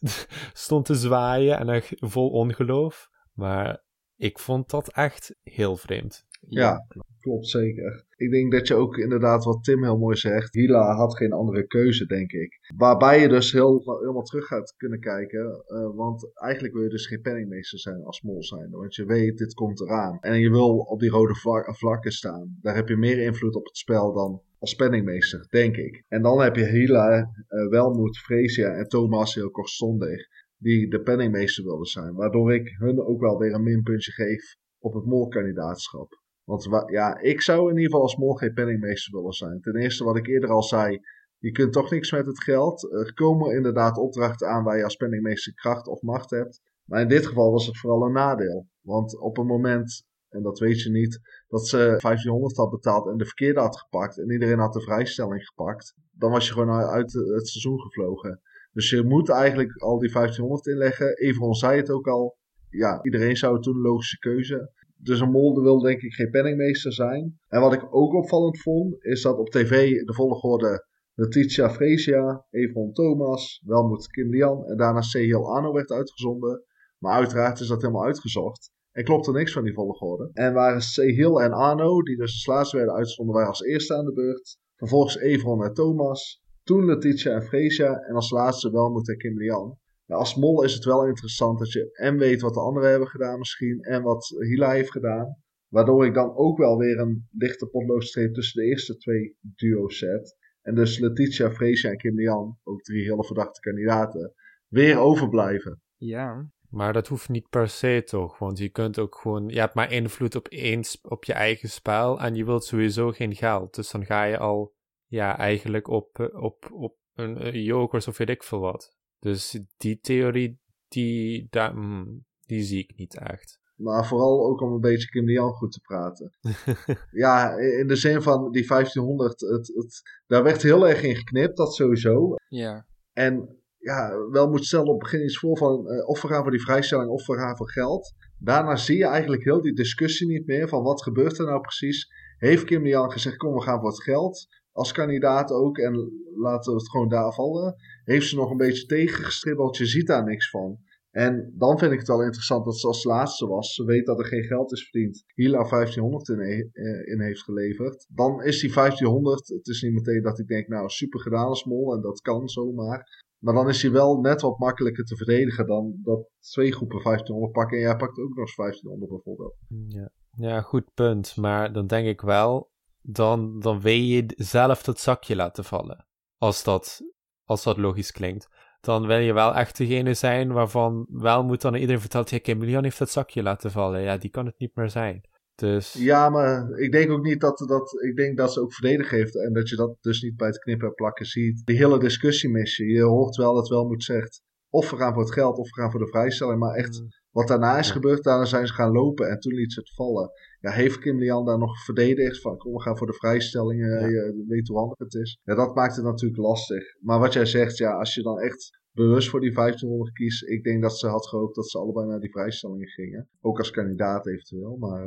stond te zwaaien en echt vol ongeloof. Maar ik vond dat echt heel vreemd. Ja, klopt zeker. Ik denk dat je ook inderdaad, wat Tim heel mooi zegt, Hila had geen andere keuze, denk ik. Waarbij je dus heel, helemaal terug gaat kunnen kijken. Uh, want eigenlijk wil je dus geen penningmeester zijn als mol zijn. Want je weet, dit komt eraan. En je wil op die rode vlak, vlakken staan. Daar heb je meer invloed op het spel dan als penningmeester, denk ik. En dan heb je Hila, uh, Welmoed, Freesia en Thomas heel kortstondig. Die de penningmeester wilden zijn. Waardoor ik hun ook wel weer een minpuntje geef op het molkandidaatschap. Want ja, ik zou in ieder geval als mol geen penningmeester willen zijn. Ten eerste, wat ik eerder al zei, je kunt toch niks met het geld. Er komen inderdaad opdrachten aan waar je als penningmeester kracht of macht hebt. Maar in dit geval was het vooral een nadeel. Want op een moment, en dat weet je niet, dat ze 1500 had betaald en de verkeerde had gepakt. En iedereen had de vrijstelling gepakt. Dan was je gewoon uit het seizoen gevlogen. Dus je moet eigenlijk al die 1500 inleggen. Everon zei het ook al. Ja, iedereen zou toen een logische keuze dus een molde wil denk ik geen penningmeester zijn. En wat ik ook opvallend vond, is dat op tv de volgorde Letitia Fresia, Evron Thomas, Welmoed Kim Lian en daarna Sehil Ano werd uitgezonden. Maar uiteraard is dat helemaal uitgezocht. En klopt er niks van die volgorde. En waren Sehil en Ano, die dus als laatste werden uitgezonden, waren als eerste aan de beurt. Vervolgens Evron en Thomas. Toen Letitia en Fresia. En als laatste Welmoed en Kim Lian als mol is het wel interessant dat je en weet wat de anderen hebben gedaan misschien en wat Hila heeft gedaan. Waardoor ik dan ook wel weer een lichte potloodstreep tussen de eerste twee duo's zet. En dus Letitia, Freesia en Kim Lian, ook drie hele verdachte kandidaten, weer overblijven. Ja. Maar dat hoeft niet per se toch, want je kunt ook gewoon, je hebt maar invloed op één, op je eigen spel en je wilt sowieso geen geld. Dus dan ga je al, ja, eigenlijk op, eh, op, op een, een jokers of weet ik veel wat. Dus die theorie, die, daar, mm, die zie ik niet echt. Maar vooral ook om een beetje Kim Lian goed te praten. ja, in de zin van die 1500, het, het, daar werd heel erg in geknipt, dat sowieso. Ja. En ja, wel moet stellen op het begin iets voor van uh, of we gaan voor die vrijstelling of we gaan voor geld. Daarna zie je eigenlijk heel die discussie niet meer van wat gebeurt er nou precies. Heeft Kim Lian gezegd kom we gaan voor het geld als kandidaat ook en laten we het gewoon daar vallen heeft ze nog een beetje tegengestribbeld. Je ziet daar niks van. En dan vind ik het wel interessant dat ze als laatste was. Ze weet dat er geen geld is verdiend. Hila 1500 in, eh, in, heeft geleverd. Dan is die 1500. Het is niet meteen dat ik denk, nou super gedaan als mol. En dat kan zomaar. Maar dan is hij wel net wat makkelijker te verdedigen dan dat twee groepen 1500 pakken. En jij pakt ook nog eens 1500 bijvoorbeeld. Ja, ja goed punt. Maar dan denk ik wel, dan, dan wil je zelf dat zakje laten vallen. Als dat als dat logisch klinkt, dan wil je wel echt degene zijn waarvan wel moet dan iedereen vertelt, ja, Kim heeft dat zakje laten vallen. Ja, die kan het niet meer zijn. Dus Ja, maar ik denk ook niet dat, dat, ik denk dat ze ook verdedigd heeft. En dat je dat dus niet bij het knippen en plakken ziet. Die hele discussie mis je. Je hoort wel dat Welmoed zegt. Of we gaan voor het geld, of we gaan voor de vrijstelling. Maar echt, wat daarna is Ja. gebeurd, daarna zijn ze gaan lopen. En toen liet ze het vallen. Ja, heeft Kim Lian daar nog verdedigd? Van, kom, we gaan voor de vrijstelling. eh, Ja. Je weet hoe handig het is. Ja, dat maakt het natuurlijk lastig. Maar wat jij zegt, ja, als je dan echt bewust voor die 1500 kiest. Ik denk dat ze had gehoopt dat ze allebei naar die vrijstellingen gingen. Ook als kandidaat eventueel. Maar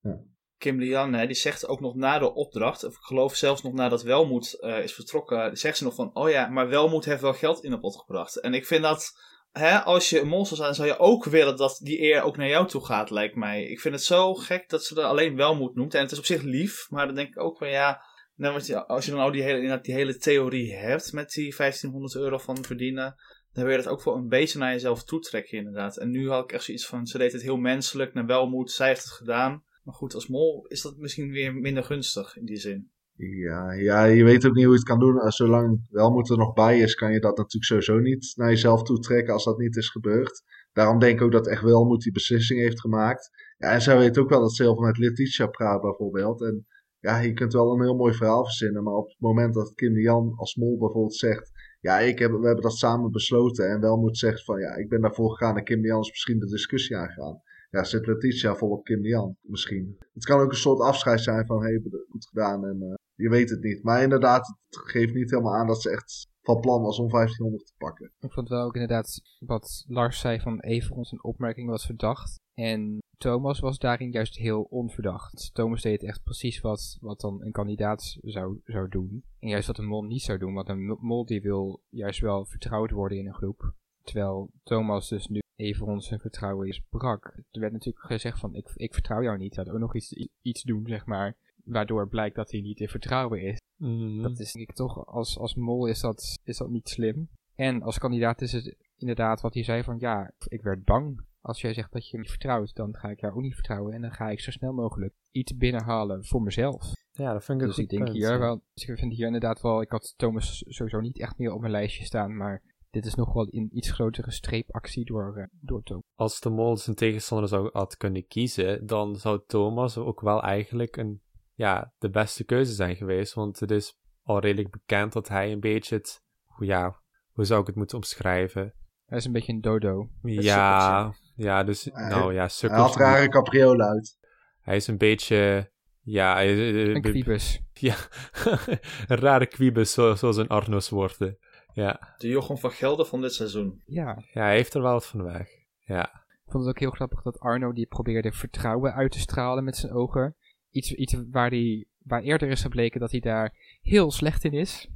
eh, Kim Lian, hè, die zegt ook nog na de opdracht, of ik geloof zelfs nog nadat Welmoed eh, is vertrokken, zegt ze nog van, oh ja, maar Welmoed heeft wel geld in de pot gebracht. En ik vind dat, hè, als je een mol zou zijn, zou je ook willen dat die eer ook naar jou toe gaat, lijkt mij. Ik vind het zo gek dat ze er alleen Welmoed noemt. En het is op zich lief, maar dan denk ik ook van, ja, nou, als je dan al die hele, die hele theorie hebt met die 1500 euro van verdienen, dan wil je dat ook wel een beetje naar jezelf toetrekken, inderdaad. En nu had ik echt zoiets van, ze deed het heel menselijk, naar Welmoed, zij heeft het gedaan. Maar goed, als mol is dat misschien weer minder gunstig in die zin. Ja, ja, je weet ook niet hoe je het kan doen. Als zolang Welmoed er nog bij is, kan je dat natuurlijk sowieso niet naar jezelf toe trekken als dat niet is gebeurd. Daarom denk ik ook dat echt Welmoed die beslissing heeft gemaakt. Ja, en zij weet ook wel dat ze heel veel met Letitia praat bijvoorbeeld. En ja, je kunt wel een heel mooi verhaal verzinnen. Maar op het moment dat Kim de Jan als mol bijvoorbeeld zegt... Ja, ik heb, we hebben dat samen besloten. En Welmoed zegt van ja, ik ben daarvoor gegaan. En Kim Jan is misschien de discussie aangegaan. Ja, zit Letitia vol op Kim Jan misschien. Het kan ook een soort afscheid zijn van, hey, goed gedaan en eh, je weet het niet. Maar inderdaad, het geeft niet helemaal aan dat ze echt van plan was om 1500 te pakken. Ik vond wel ook inderdaad wat Lars zei van Everon zijn opmerking was verdacht. En Thomas was daarin juist heel onverdacht. Thomas deed echt precies wat, wat dan een kandidaat zou, zou doen. En juist wat een mol niet zou doen. Want een mo- mol die wil juist wel vertrouwd worden in een groep. Terwijl Thomas dus nu Everon zijn vertrouwen is brak. Er werd natuurlijk gezegd van ik, ik vertrouw jou niet. Hij had ook nog iets, iets doen zeg maar. Waardoor blijkt dat hij niet te vertrouwen is. Mhm. Dat is denk ik toch, als, als mol is dat, is dat niet slim. En als kandidaat is het inderdaad wat hij zei van ja, ik werd bang. Als jij zegt dat je me niet vertrouwt, dan ga ik jou ook niet vertrouwen. En dan ga ik zo snel mogelijk iets binnenhalen voor mezelf. ja, dat vind ik Dus een ik goed denk punt, hier ja. wel, dus ik vind hier inderdaad wel, ik had Thomas sowieso niet echt meer op mijn lijstje staan. Maar dit is nog wel een iets grotere streepactie door, eh, door Thomas. Als de mol zijn tegenstander zou had kunnen kiezen, dan zou Thomas ook wel eigenlijk een, ja, de beste keuze zijn geweest. Want het is al redelijk bekend dat hij een beetje het, hoe- ja, hoe zou ik het moeten omschrijven? Hij is een beetje een dodo. Ja, ja, dus, Hij- nou ja, Hij sukkels. had rare capriolen uit. Hij is een beetje, ja, hij is- Een kwiebus. Ja, een rare kwiebus, zo- zoals een Arno's worden. Ja. De Jochem van Gelder van dit seizoen. Ja, ja, hij heeft er wel wat van weg. Ja, Ik vond het ook heel grappig dat Arno die probeerde vertrouwen uit te stralen met zijn ogen. Iets, iets waar, die, waar eerder is gebleken dat hij daar heel slecht in is.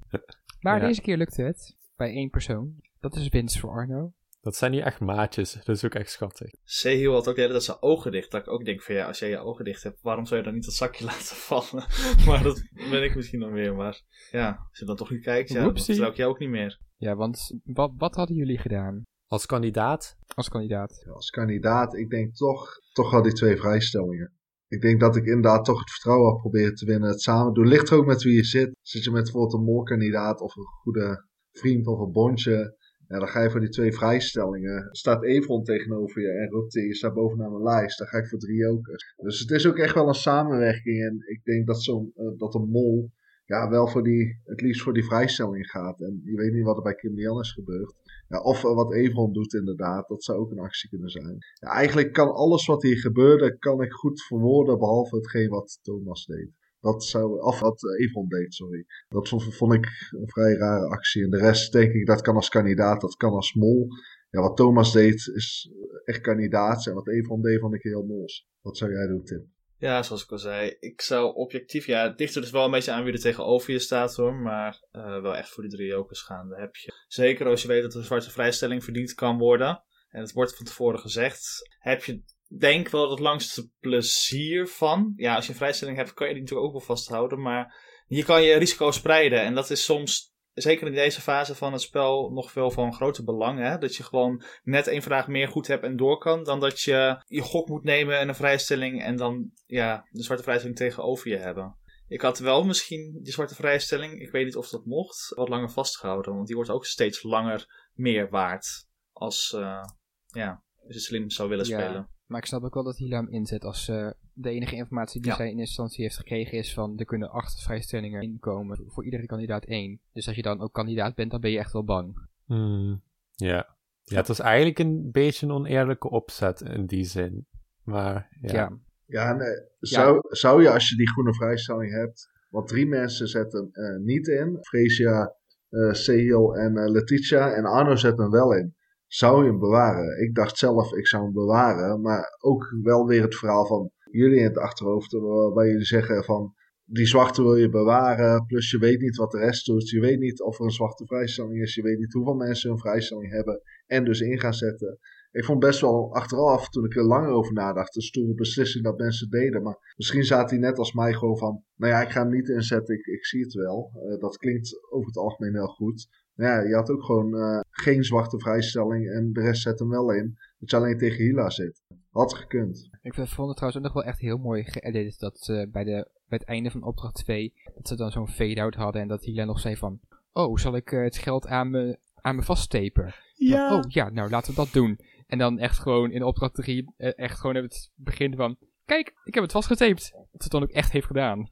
Maar Ja. deze keer lukte het. Bij één persoon. Dat is winst voor Arno. Dat zijn niet echt maatjes, dat is ook echt schattig. Sehil had ook de hele tijd zijn ogen dicht. Dat ik ook denk van ja, als jij je ogen dicht hebt, waarom zou je dan niet dat zakje laten vallen? maar dat ben ik misschien dan weer. Maar ja, als je dan toch niet kijkt, ja, dan vertrouw ik jou ook niet meer. Ja, want wat, wat hadden jullie gedaan Als kandidaat, als kandidaat? Als kandidaat, ik denk toch, toch wel die twee vrijstellingen. Ik denk dat ik inderdaad toch het vertrouwen had proberen te winnen. Het samen doen. Ligt er ook met wie je zit. Zit je met bijvoorbeeld een molkandidaat of een goede vriend of een bondje. Dan ga je voor die twee vrijstellingen. Staat Evron tegenover je en Rupte, je staat bovenaan mijn lijst. Dan ga ik voor drie jokers. Dus het is ook echt wel een samenwerking. En ik denk dat, zo'n eh, dat een mol ja, wel voor die, het liefst voor die vrijstelling gaat. En je weet niet wat er bij Kim Lian is gebeurd. Ja, of eh, wat Evron doet inderdaad, dat zou ook een actie kunnen zijn. Ja, eigenlijk kan alles wat hier gebeurde, kan ik goed verwoorden, behalve hetgeen wat Thomas deed. Dat zou, of wat eh, Evron deed, sorry. Dat vond, ik een vrij rare actie. En de rest denk ik, dat kan als kandidaat, dat kan als mol. Ja, wat Thomas deed is echt kandidaat. En wat Evron deed, vond ik heel mols. Wat zou jij doen, Tim? Ja, zoals ik al zei, ik zou objectief, ja, het er dus wel een beetje aan wie er tegenover je staat hoor, maar eh, wel echt voor die drie jokers gaan. Daar heb je, zeker als je weet dat een zwarte vrijstelling verdiend kan worden, en het wordt van tevoren gezegd, heb je denk wel het langste plezier van. Ja, als je een vrijstelling hebt, kan je die natuurlijk ook wel vasthouden, maar hier kan je risico spreiden en dat is soms... Zeker in deze fase van het spel nog veel van grote belang. Hè? Dat je gewoon net één vraag meer goed hebt en door kan. Dan dat je je gok moet nemen en een vrijstelling. En dan ja, de zwarte vrijstelling tegenover je hebben. Ik had wel misschien die zwarte vrijstelling. Ik weet niet of dat mocht. Wat langer vastgehouden. Want die wordt ook steeds langer meer waard. Als, eh, ja, als je slim zou willen Ja. spelen. Maar ik snap ook wel dat Hila hem inzet als eh, de enige informatie die Ja. zij in eerste instantie heeft gekregen is van er kunnen acht vrijstellingen inkomen. Voor iedere kandidaat één. Dus als je dan ook kandidaat bent, dan ben je echt wel bang. Hmm, ja. ja, het was eigenlijk een beetje een oneerlijke opzet in die zin. Maar ja. Ja. Ja, nee. Zou, zou je als je die groene vrijstelling hebt, want drie mensen zetten eh, niet in, Freesia, eh Sehil en eh, Letitia, en Arno zet hem wel in. Zou je hem bewaren? Ik dacht zelf, ik zou hem bewaren, maar ook wel weer het verhaal van jullie in het achterhoofd, waarbij jullie zeggen van, die zwarte wil je bewaren, plus je weet niet wat de rest doet, je weet niet of er een zwarte vrijstelling is, je weet niet hoeveel mensen een vrijstelling hebben en dus in gaan zetten. Ik vond best wel achteraf, toen ik er langer over nadacht, een stoere beslissing dat mensen deden. Maar misschien zaten die net als mij gewoon van, nou ja, ik ga hem niet inzetten, ik, ik zie het wel. Eh, dat klinkt over het algemeen heel goed. Ja, je had ook gewoon eh, geen zwarte vrijstelling en de rest zet hem wel in. Dat je alleen tegen Hila zit. Had gekund. Ik vond het trouwens ook nog wel echt heel mooi geëdit dat ze bij, de, bij het einde van opdracht 2, dat ze dan zo'n fade-out hadden en dat Hila nog zei van, oh, zal ik eh, het geld aan me, aan me vaststepen? Ja. Oh ja, nou laten we dat doen. En dan echt gewoon in opdracht 3, eh, echt gewoon het begin van, kijk, ik heb het vastgetaped. Dat ze het dan ook echt heeft gedaan.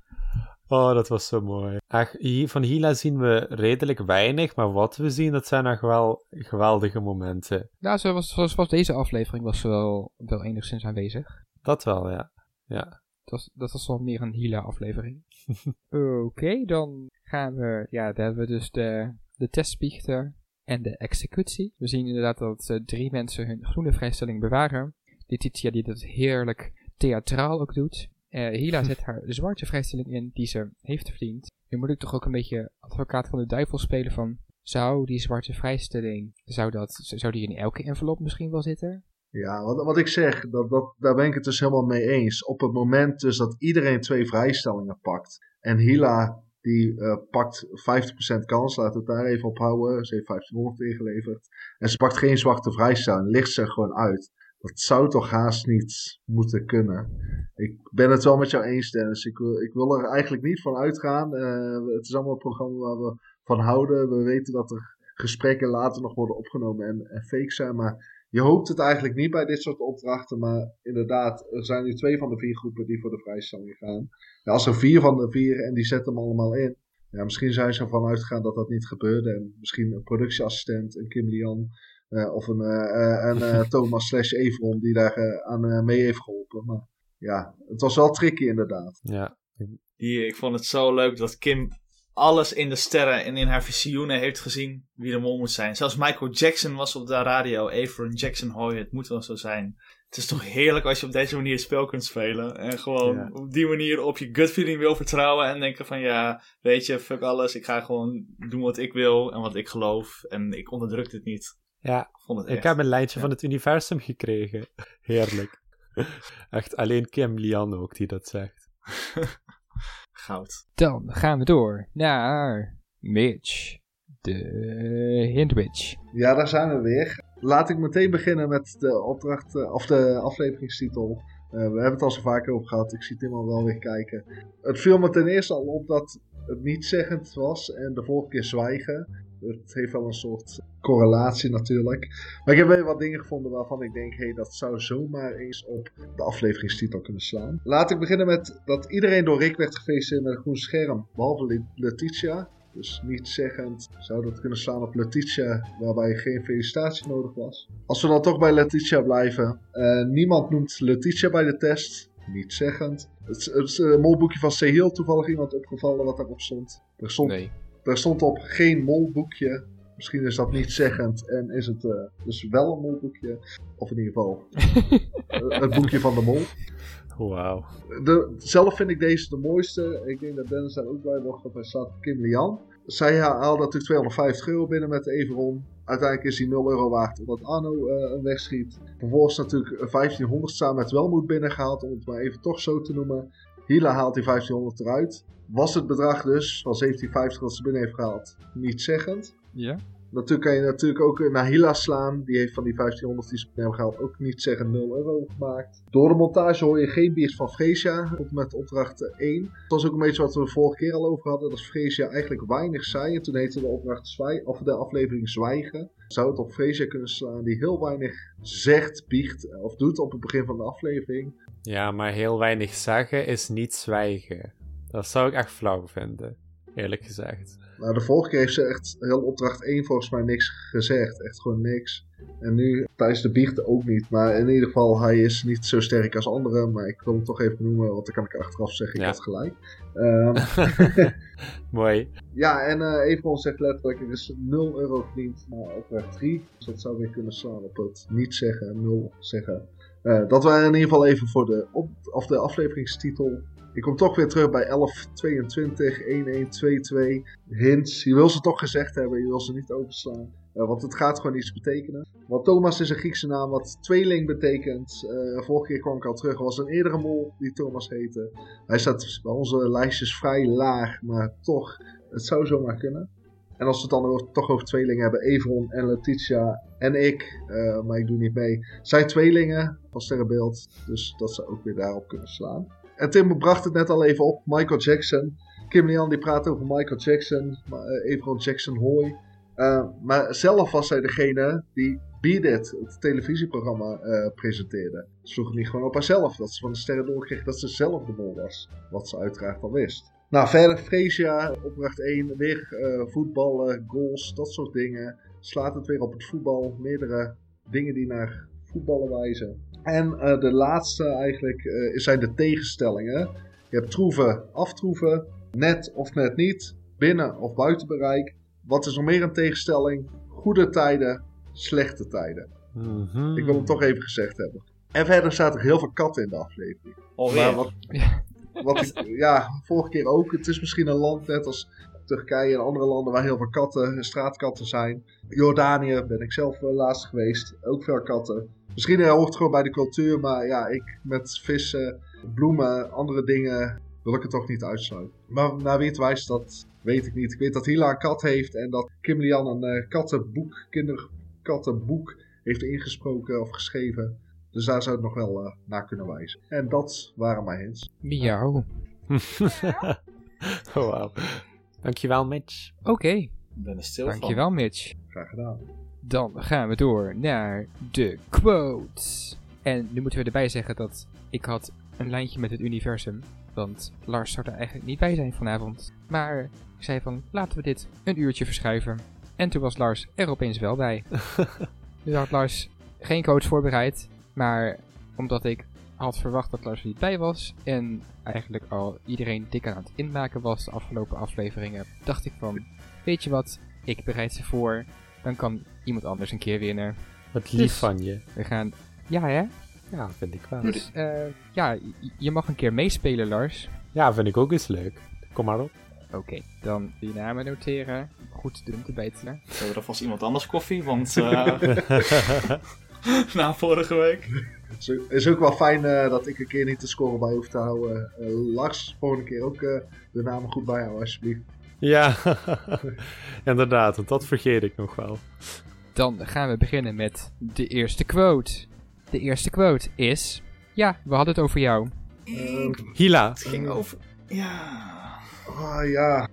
Oh, dat was zo mooi. Ach, van Hila zien we redelijk weinig, maar wat we zien, dat zijn nog wel geweldige momenten. Nou, zoals, zoals was deze aflevering was ze wel, wel enigszins aanwezig. Dat wel, ja. Ja. Dat was, dat was wel meer een Hila-aflevering. Oké, dan gaan we... Ja, daar hebben we dus de, de testbiechter en de executie. We zien inderdaad dat eh, drie mensen hun groene vrijstelling bewaren. Letitia die dat heerlijk theatraal ook doet. Eh, Hila zet haar zwarte vrijstelling in die ze heeft verdiend. Nu moet ik toch ook een beetje advocaat van de duivel spelen van... Zou die zwarte vrijstelling, zou, dat, zou die in elke envelop misschien wel zitten? Ja, wat, wat ik zeg, dat, dat, daar ben ik het dus helemaal mee eens. Op het moment dus dat iedereen twee vrijstellingen pakt. En Hila, die eh, pakt 50% kans, laten we het daar even op houden. Ze heeft 1500 ingeleverd. En ze pakt geen zwarte vrijstelling, ligt ze er gewoon uit. Dat zou toch haast niet moeten kunnen. Ik ben het wel met jou eens, Dennis. Ik wil, ik wil er eigenlijk niet van uitgaan. Eh, het is allemaal een programma waar we van houden. We weten dat er gesprekken later nog worden opgenomen en, fake zijn. Maar je hoopt het eigenlijk niet bij dit soort opdrachten. Maar inderdaad, er zijn nu twee van de vier groepen die voor de vrijstelling gaan. Ja, als er vier van de vier en die zetten hem allemaal in. Ja, misschien zijn ze ervan uitgegaan dat dat niet gebeurde. En misschien een productieassistent, een Kim Lian. Eh, of een, eh, eh, een eh, Thomas slash Evron die daar eh, aan mee heeft geholpen. Maar ja, het was wel tricky inderdaad. Ja. Die, ik vond het zo leuk dat Kim alles in de sterren en in haar visioenen heeft gezien wie de mol moet zijn. Zelfs Michael Jackson was op de radio. Averon Jackson Hoy, het moet wel zo zijn. Het is toch heerlijk als je op deze manier het spel kunt spelen. En gewoon Ja. op die manier op je gut feeling wil vertrouwen. En denken van ja, weet je, fuck alles. Ik ga gewoon doen wat ik wil en wat ik geloof. En ik onderdruk dit niet. Ja, Ik vond het ik echt. heb een lijntje Ja. van het universum gekregen. Heerlijk. Echt alleen Kim Lian ook die dat zegt. Goud. Dan gaan we door naar Mitch, de Hindwitch. Ja, daar zijn we weer. Laat ik meteen beginnen met de opdracht, eh, of de afleveringstitel. Eh, we hebben het al zo vaak over gehad. Ik zie Tim al wel weer kijken. Het viel me ten eerste al op dat het niet zeggend was en de vorige keer zwijgen. Het heeft wel een soort correlatie natuurlijk. Maar ik heb weer wat dingen gevonden waarvan ik denk, hé, hey, dat zou zomaar eens op de afleveringstitel kunnen slaan. Laat ik beginnen met dat iedereen door Rick werd gefeliciteerd met een groen scherm, behalve Le- Letitia. Dus niet zeggend zou dat kunnen slaan op Letitia, waarbij geen felicitatie nodig was. Als we dan toch bij Letitia blijven. eh, niemand noemt Letitia bij de test. Niet zeggend. Het, het eh, molboekje van Sehil toevallig iemand opgevallen wat daarop stond. Er stond, Nee. Er stond op geen molboekje. Misschien is dat niet zeggend en is het eh, dus wel een molboekje. Of in ieder geval eh, het boekje van de mol. Wauw. De, zelf vind ik deze de mooiste. Ik denk dat Dennis daar ook bij wordt, want hij staat op Kim Lian. Zij ha- haalde natuurlijk 250 euro binnen met de Everon. Uiteindelijk is hij 0 euro waard omdat Arno eh, hem wegschiet. Vervolgens natuurlijk 1500 samen met Welmoed binnengehaald, om het maar even toch zo te noemen. Hila haalt die 1500 eruit. Was het bedrag dus van 1750 dat ze binnen heeft gehaald niet zeggend. Ja? Natuurlijk kan je natuurlijk ook naar Hila slaan. Die heeft van die 1500 die ze hebben gehaald ook niet zeggen 0 euro gemaakt. Door de montage hoor je geen biers van Freesia op met opdracht 1. Dat was ook een beetje wat we de vorige keer al over hadden. Dat Freesia eigenlijk weinig zei. En toen heette de opdracht Zwij of de aflevering Zwijgen. Zou het op Freesia kunnen slaan die heel weinig zegt, biecht of doet op het begin van de aflevering. Ja, maar heel weinig zeggen is niet zwijgen. Dat zou ik echt flauw vinden, eerlijk gezegd. Nou, de vorige keer heeft ze echt heel opdracht 1 volgens mij niks gezegd. Echt gewoon niks. En nu tijdens de biechten ook niet. Maar in ieder geval, hij is niet zo sterk als anderen. Maar ik wil hem toch even noemen, want dan kan ik achteraf zeggen, ik Ja. had gelijk. Ehm, Mooi. ja, en eh Everon zegt letterlijk, er is 0 euro verdiend na opdracht 3. Dus dat zou weer kunnen slaan op het niet zeggen, 0 zeggen. Eh, dat waren in ieder geval even voor de, of de afleveringstitel. Ik kom toch weer terug bij 1122, 1122. Hints. Je wil ze toch gezegd hebben, je wil ze niet overslaan. Eh, want het gaat gewoon iets betekenen. Want Thomas is een Griekse naam wat tweeling betekent. Eh, vorige keer kwam ik al terug. Er was een eerdere mol die Thomas heette. Hij staat bij onze lijstjes vrij laag, maar toch, het zou zomaar kunnen. En als we het dan over- toch over tweelingen hebben, Evron en Letitia en ik, eh, maar ik doe niet mee, zijn tweelingen van Sterrenbeeld. Dus dat zou ook weer daarop kunnen slaan. En Tim bracht het net al even op, Michael Jackson. Kim Lian die praat over Michael Jackson, eh, Evron Jackson Hoy. Eh, maar zelf was zij degene die Beat It, het televisieprogramma, presenteerde. Ze het niet gewoon op haarzelf, dat ze van de sterren doorkreeg dat ze zelf de mol was. Wat ze uiteraard al wist. Nou, verder Freesia, opdracht 1, weer eh, voetballen, goals, dat soort dingen. Slaat het weer op het voetbal, meerdere dingen die naar voetballen wijzen. En eh, de laatste eigenlijk eh, zijn de tegenstellingen. Je hebt troeven, aftroeven, net of net niet, binnen of buiten bereik. Wat is nog meer een tegenstelling? Goede tijden, slechte tijden. Mhm. Ik wil hem toch even gezegd hebben. En verder staat er heel veel katten in de aflevering. Alweer. Maar wat, wat ik, ja, vorige keer ook. Het is misschien een land net als Turkije en andere landen waar heel veel katten, straatkatten zijn. Jordanië ben ik zelf eh, laatst geweest. Ook veel katten. Misschien eh, hoort het gewoon bij de cultuur, maar ja, ik met vissen, bloemen, andere dingen wil ik het toch niet uitsluiten. Maar naar wie het wijst, dat weet ik niet. Ik weet dat Hila een kat heeft en dat Kim Lian een eh, kattenboek, kinderkattenboek heeft ingesproken of geschreven. Dus daar zou het nog wel eh, naar kunnen wijzen. En dat waren mijn hints. Miauw. oh, wauw. Dankjewel, Mitch. Oké, Ik ben er stil dankjewel Mitch. Graag gedaan. Dan gaan we door naar de quotes. En nu moeten we erbij zeggen dat ik had een lijntje met het universum. Want Lars zou er eigenlijk niet bij zijn vanavond. Maar ik zei van, laten we dit een uurtje verschuiven. En toen was Lars er opeens wel bij. dus had Lars geen quotes voorbereid. Maar omdat ik had verwacht dat Lars er niet bij was. En eigenlijk al iedereen dik aan het inmaken was de afgelopen afleveringen. Dacht ik van, weet je wat, ik bereid ze voor. Dan kan iemand anders een keer winnen. Wat lief Dus- van je. We gaan... Ja, hè? Ja, vind ik wel. Dus, eh, ja, je mag een keer meespelen, Lars. Ja, vind ik ook eens leuk. Kom maar op. Oké, dan je namen noteren. Goed doen te bijten. Ze hebben er vast iemand anders koffie, want eh, na vorige week. Het is ook- is ook wel fijn eh, dat ik een keer niet de score bij hoef te houden. Eh, Lars, volgende keer ook eh, de namen goed bijhouden, alsjeblieft. ja, inderdaad, want dat vergeet ik nog wel. Dan gaan we beginnen met de eerste quote. De eerste quote is... Ja, we hadden het over jou. Hila. Het ging over... Ja... ah ja,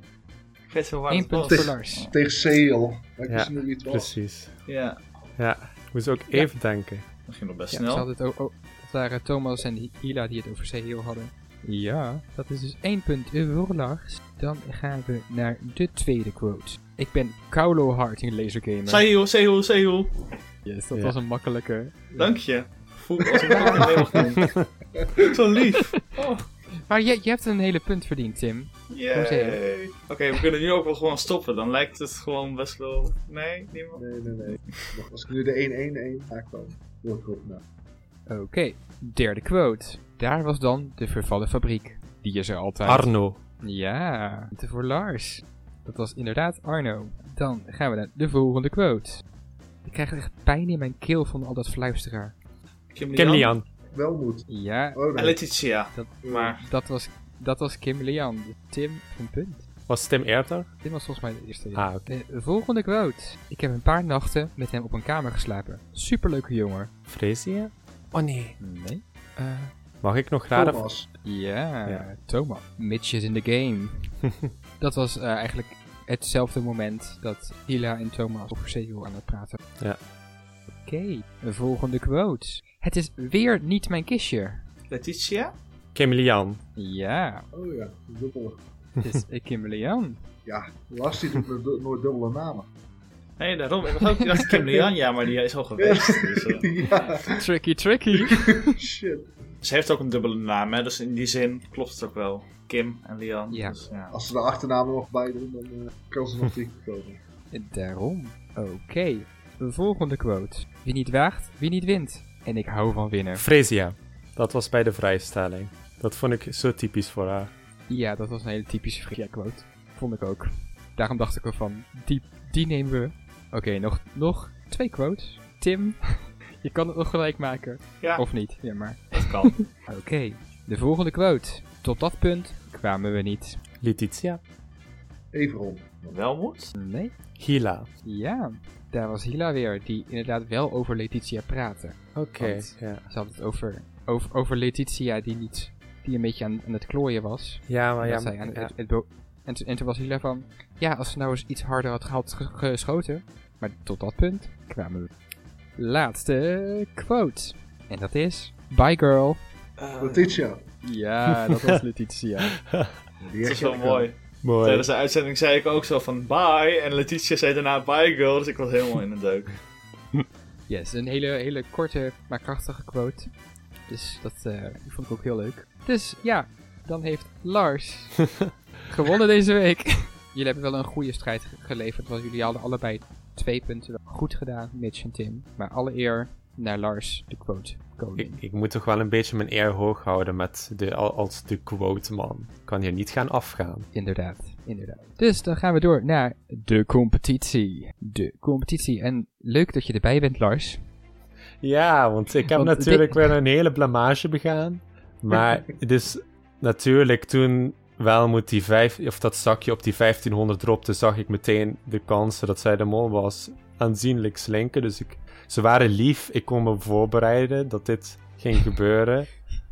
Ik weet zo waar Eén punt voor Lars. tegen Seel. Maar ik Ja, wist niet wie het was. Precies. Ja, Ja, moest ook even denken. dat ging nog best Ja, snel. ze hadden het waren Thomas en Hila die het over Seheel hadden. Ja, dat is dus één punt voor Lars. Dan gaan we naar de tweede quote. Ik ben Kaulo Hart in Lasergamer. Sehul, Sehul, Sehul. Yes, dat Ja. was een makkelijke. Dank je. Voel als een makkelijke. Zo lief. Oh, Maar je, je hebt een hele punt verdiend, Tim. yay. Oké, we kunnen nu ook wel gewoon stoppen. Dan lijkt het gewoon best wel... Nee, niemand? Nee, nee, nee. Nog- Als ik nu de 1-1-1 maak, dan ik ook naar. Oké, derde quote. Daar was dan de vervallen fabriek. Die is er altijd. Arno. Ja, voor Lars. Dat was inderdaad Arno. Dan gaan we naar de volgende quote. Ik krijg echt pijn in mijn keel van al dat fluisteraar. Kim Kim Lian. Welmoed. Ja, Oh nee. Letitia. dat, Maar dat, was, dat was Kim Lian. Tim, een punt. Was Tim eerder? Dit was volgens mij de eerste. Ah, oké. De volgende quote. Ik heb een paar nachten met hem op een kamer geslapen. Superleuke jongen. Freesia? Oh nee. Nee? Eh, mag ik nog raden? Thomas. Ja, Ja. Thomas. Mitch is in the game. dat was eh, eigenlijk hetzelfde moment dat Hila en Thomas over Zeehoel aan het praten. Ja. Oké, de volgende quote. Het is weer niet mijn kistje. Letitia? Kimilian. Ja, Oh ja, dubbele. het is uh, Kimberly Ann. Ja, Lars die doet me du- nooit dubbele namen. Nee, daarom. Ik was ook, ik dacht Kim Lian, ja, maar die is al geweest. Dus, eh, ja, Tricky, tricky. shit. ze heeft ook een dubbele naam, hè, dus in die zin klopt het ook wel. Kim en Lian. Ja. Dus, ja. Als ze de achternamen nog bij doen, dan eh, kan ze nog niet komen. Daarom. Oké, de volgende quote. Wie niet waagt, wie niet wint. En ik hou van winnen. Freesia. Dat was bij de vrijstelling. Dat vond ik zo typisch voor haar. Ja, dat was een hele typische Frisia quote. Vond ik ook. Daarom dacht ik ervan, die, die nemen we. Oké, nog, nog twee quotes. Tim, je kan het nog gelijk maken. Ja, Of niet, ja maar. dat kan. Oké, de volgende quote. Tot dat punt kwamen we niet. Letitia. Everon. Welmoed? Nee? Hila. Ja, daar was Hila weer, die inderdaad wel over Letitia praatte. Oké. Ja. Ze had het over, over, over Letitia die niet, die een beetje aan, aan het klooien was. ja, maar ja. dat zij aan ja. het, het bo- en, toen- en toen was Hila van, ja, als ze nou eens iets harder had gehad ge- geschoten. Maar tot dat punt kwamen we. Laatste quote. En dat is, bye girl. Eh, Letitia. Ja, dat was Letitia. Die dat is wel ik mooi. Mooi. Tijdens de uitzending zei ik ook zo van bye. En Letitia zei daarna bye girl. Dus ik was helemaal in de deuk. Yes, een hele, hele korte, maar krachtige quote. Dus dat eh, vond ik ook heel leuk. Dus ja, dan heeft Lars gewonnen deze week. jullie hebben wel een goede strijd ge- geleverd, want jullie hadden allebei twee punten goed gedaan, Mitch en Tim. Maar alle eer naar Lars, de quote Ik, ik moet toch wel een beetje mijn eer hoog houden met de, al- als de quote man. Kan hier niet gaan afgaan. Inderdaad, inderdaad. Dus dan gaan we door naar de competitie. De competitie. En leuk dat je erbij bent, Lars. Ja, want ik heb Want natuurlijk dit- weer een hele blamage begaan. Maar dus natuurlijk toen Welmoed die vijf, of dat zakje op die 1500 dropte, zag ik meteen de kansen dat zij de mol was aanzienlijk slinken. Dus ik, ze waren lief, ik kon me voorbereiden dat dit ging gebeuren.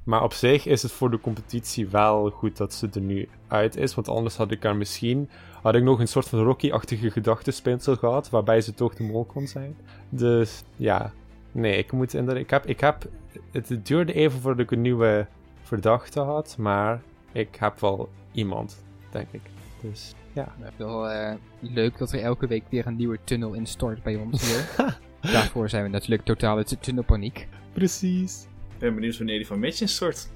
Maar op zich is het voor de competitie wel goed dat ze er nu uit is. Want anders had ik er misschien had ik nog een soort van Rocky-achtige gedachtespinsel gehad, waarbij ze toch de mol kon zijn. Dus ja, nee, ik moet inderdaad. Ik heb, ik heb, het duurde even voordat ik een nieuwe verdachte had, maar ik heb wel iemand, denk ik. Dus ja. Wel eh, leuk dat er elke week weer een nieuwe tunnel instort bij ons hier. Daarvoor zijn we natuurlijk totale t- tunnelpaniek. Precies. Ik ben benieuwd wanneer die van Mitch instort.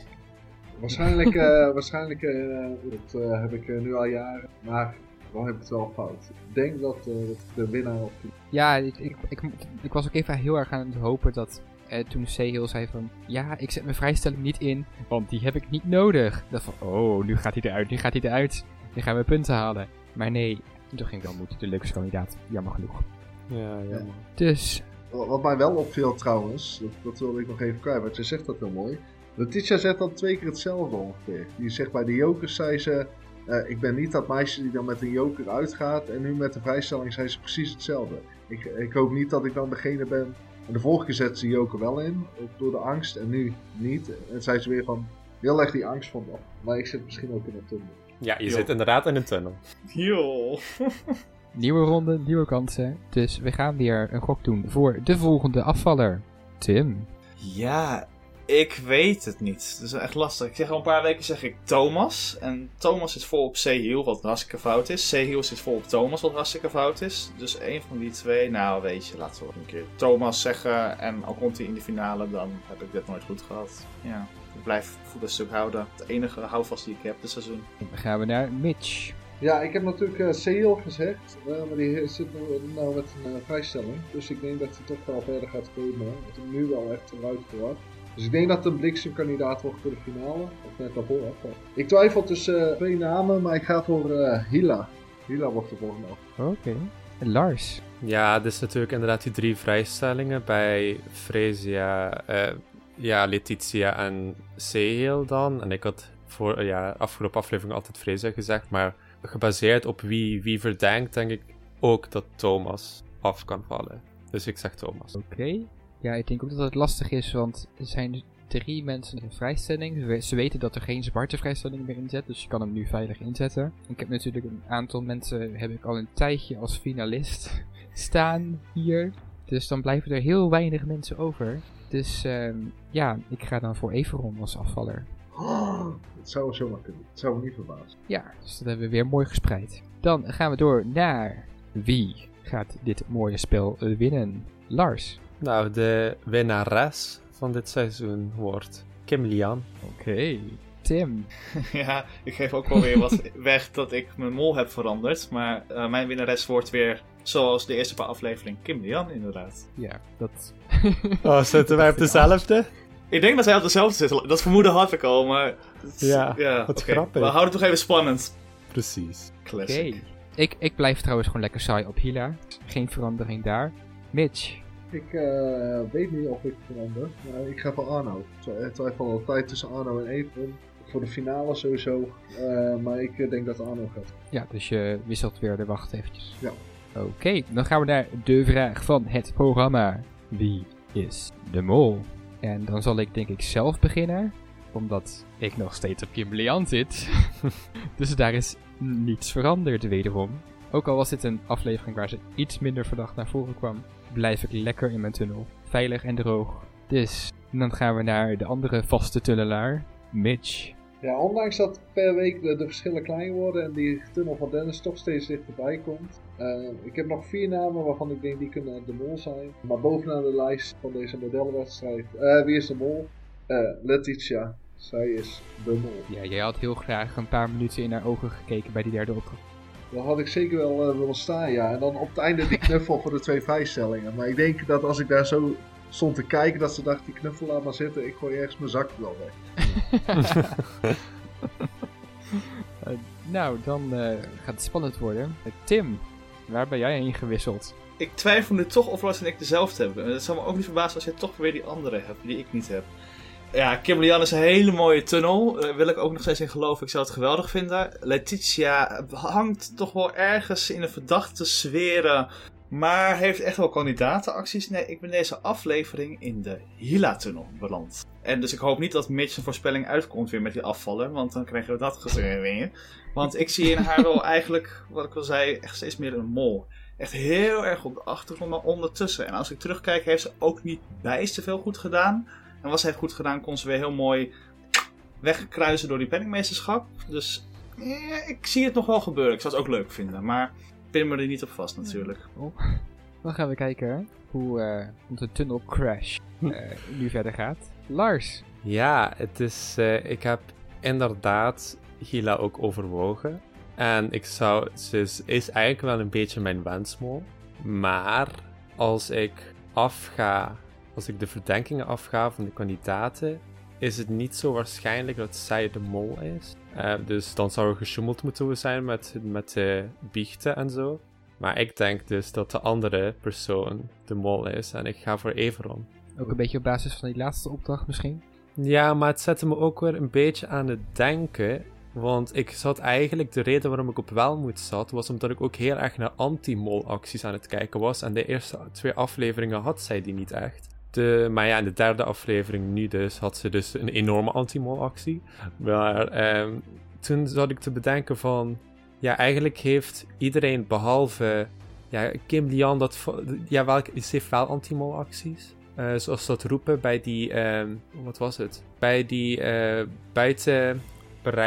Waarschijnlijk, eh, waarschijnlijk eh, dat eh, heb ik nu al jaren. Maar dan heb ik het wel fout. Ik denk dat, eh, dat de winnaar op Ja, ik, ik, ik, ik was ook even heel erg aan het hopen dat eh, toen Sehil zei van... Ja, ik zet mijn vrijstelling niet in, want die heb ik niet nodig. Ik dacht van, oh, nu gaat hij eruit, nu gaat hij eruit. Nu gaan we punten halen. Maar nee, toen ging wel moeten de leukste kandidaat. Jammer genoeg. Ja, ja. Dus, Wat mij wel opviel trouwens, dat, dat wilde ik nog even kwijt, want je zegt dat heel mooi. Letitia zegt dan twee keer hetzelfde ongeveer. Die zegt bij de jokers zei ze, eh, ik ben niet dat meisje die dan met een joker uitgaat. En nu met de vrijstelling zei ze precies hetzelfde. Ik, ik hoop niet dat ik dan degene ben. En de vorige keer zette ze joker wel in, door de angst, en nu niet. En zei ze weer van, heel erg die angst van, maar ik zit misschien ook in een tunnel. ja je zit inderdaad in een tunnel. Yo. nieuwe ronde, nieuwe kansen. Dus we gaan weer een gok doen voor de volgende afvaller. Tim. Ja, ik weet het niet. Dat is echt lastig. Ik zeg al een paar weken zeg ik Thomas. En Thomas zit vol op Sehil, wat hartstikke fout is. Sehil zit vol op Thomas, wat hartstikke fout is. Dus één van die twee, nou weet je, laten we ook een keer Thomas zeggen. En al komt hij in de finale, dan heb ik dit nooit goed gehad. Ja, ik blijf voetbalstuk houden. Het enige houvast die ik heb dit seizoen. Dan gaan we naar Mitch. Ja, ik heb natuurlijk eh Seel gezegd, eh, maar die zit nu nou met een eh, vrijstelling. Dus ik denk dat hij toch wel verder gaat komen. Dat hij nu wel echt eruit verwacht. Dus ik denk dat het een bliksemkandidaat wordt voor de finale. Of net daarvoor. hè. Ik twijfel tussen eh, twee namen, maar ik ga voor eh, Hila. Hila wordt de volgende. Oké. Lars. Ja, dus natuurlijk inderdaad die drie vrijstellingen bij Fresia, eh, ja, Letitia en Sehil dan. En ik had voor, ja, afgelopen aflevering altijd Fresia gezegd, maar gebaseerd op wie, wie verdenkt, denk ik ook dat Thomas af kan vallen. Dus ik zeg Thomas. Oké. Ja, ik denk ook dat het lastig is, want er zijn drie mensen in vrijstelling. Ze we- Ze weten dat er geen zwarte vrijstelling meer in zit, dus je kan hem nu veilig inzetten. Ik heb natuurlijk een aantal mensen, heb ik al een tijdje als finalist staan hier. Dus dan blijven er heel weinig mensen over. Dus ehm, ja, ik ga dan voor Everon als afvaller. Het zou zomaar kunnen. Het zou me niet verbazen. Ja, dus dat hebben we weer mooi gespreid. Dan gaan we door naar wie gaat dit mooie spel winnen? Lars. Nou, de winnares van dit seizoen wordt Kim Lian. Oké. Tim. Ja, ik geef ook wel weer wat weg dat ik mijn mol heb veranderd. Maar eh, mijn winnares wordt weer, zoals de eerste paar afleveringen, Kim Lian inderdaad. Ja, dat... Oh, zitten wij op dezelfde? Ik denk dat zij op dezelfde zitten. Dat vermoeden had ik al, maar... Ja, ja wat grappig. We houden het toch even spannend. Precies. Classic. Ik, ik blijf trouwens gewoon lekker saai op Hila. Geen verandering daar. Mitch. Ik eh, weet niet of ik verander. maar ik ga voor Arno. Ik twijfel altijd tussen Arno en Evron. Voor de finale sowieso. Eh, maar ik eh, denk dat Arno gaat. Ja, dus je wisselt weer de wacht eventjes. Ja. Oké, dan gaan we naar de vraag van het programma. Wie is de mol? En dan zal ik denk ik zelf beginnen. Omdat ik nog steeds op Kim Lian zit. dus daar is niets veranderd wederom. Ook al was dit een aflevering waar ze iets minder verdacht naar voren kwam, blijf ik lekker in mijn tunnel. Veilig en droog. Dus dan gaan we naar de andere vaste tunnelaar, Mitch. Ja, ondanks dat per week de, de verschillen klein worden en die tunnel van Dennis toch steeds dichterbij komt. eh, ik heb nog vier namen waarvan ik denk die kunnen de mol zijn. Maar bovenaan de lijst van deze modellenwedstrijd. eh, wie is de mol? Eh, Letitia. Zij is de mol. Ja, jij had heel graag een paar minuten in haar ogen gekeken bij die derde opdracht. Dat had ik zeker wel willen staan, ja. En dan op het einde die knuffel voor de twee vijfstellingen. Maar ik denk dat als ik daar zo stond te kijken, dat ze dacht, die knuffel laat maar zitten. Ik gooi ergens mijn zak wel weg. Eh, nou, dan eh, gaat het spannend worden. Eh, Tim, waar ben jij heen gewisseld? Ik twijfel nu toch of Lars en ik dezelfde hebben. Het zou me ook niet verbazen als jij toch weer die andere hebt, die ik niet heb. Ja, Kim Lian is een hele mooie tunnel. Daar wil ik ook nog steeds in geloven. Ik zou het geweldig vinden. Letitia hangt toch wel ergens in een verdachte sferen. Maar heeft echt wel kandidatenacties. Nee, ik ben deze aflevering in de Hila-tunnel beland. En dus ik hoop niet dat Mitch een voorspelling uitkomt weer met die afvallen. Want dan krijgen we dat gezien weer. Want ik zie in haar wel eigenlijk, wat ik al zei, echt steeds meer een mol. Echt heel erg op de achtergrond, maar ondertussen. En als ik terugkijk, heeft ze ook niet bijster veel goed gedaan. En wat ze heeft goed gedaan, kon ze weer heel mooi wegkruisen door die penningmeesterschap. Dus ik zie het nog wel gebeuren. Ik zou het ook leuk vinden. Maar pin me er niet op vast natuurlijk. Dan gaan we kijken hoe eh, onze tunnel crash eh, nu verder gaat. Lars. Ja, het is, eh, ik heb inderdaad Gila ook overwogen. En ik zou, ze is, eigenlijk wel een beetje mijn wensmol. Maar als ik afga, als ik de verdenkingen afga van de kandidaten, is het niet zo waarschijnlijk dat zij de mol is. Eh, dus dan zou er gesjoemeld moeten zijn met, met de biechten en zo. Maar ik denk dus dat de andere persoon de mol is en ik ga voor Everon. Ook een beetje op basis van die laatste opdracht misschien. Ja, maar het zette me ook weer een beetje aan het denken. Want ik zat eigenlijk, de reden waarom ik op Welmoed zat, was omdat ik ook heel erg naar anti-mol acties aan het kijken was. En de eerste twee afleveringen had zij die niet echt. De, maar ja, in de derde aflevering nu dus, had ze dus een enorme anti-mol actie. Maar ehm, toen zat ik te bedenken van, ja, eigenlijk heeft iedereen behalve, ja, Kim Lian, dat, ja, wel, ze heeft wel anti-mol Eh, zoals ze dat roepen bij die, ehm, wat was het? Bij die eh buitenbereik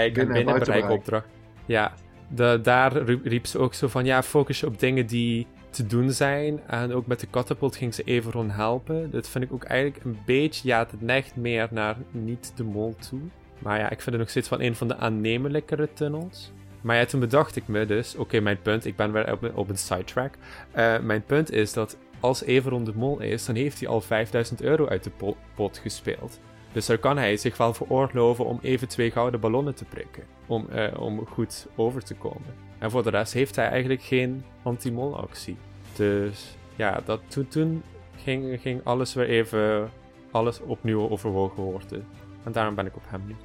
en Binnen- binnenbereik buitenbereik. opdracht. Ja, de, daar riep, ze ook zo van, ja, focus je op dingen die te doen zijn. En ook met de catapult ging ze Everon helpen. Dat vind ik ook eigenlijk een beetje, ja, het neigt meer naar niet de mol toe. Maar ja, ik vind het nog steeds wel een van de aannemelijkere tunnels. Maar ja, toen bedacht ik me dus, oké, mijn punt, ik ben weer op, een- op een sidetrack. Eh, mijn punt is dat als Everon de mol is, dan heeft hij al 5000 euro uit de po- pot gespeeld. Dus daar kan hij zich wel veroorloven om even twee gouden ballonnen te prikken. Om, eh, om goed over te komen. En voor de rest heeft hij eigenlijk geen anti-mol actie. Dus ja, dat, toen, toen ging, ging alles weer even alles opnieuw overwogen worden. En daarom ben ik op hem nu.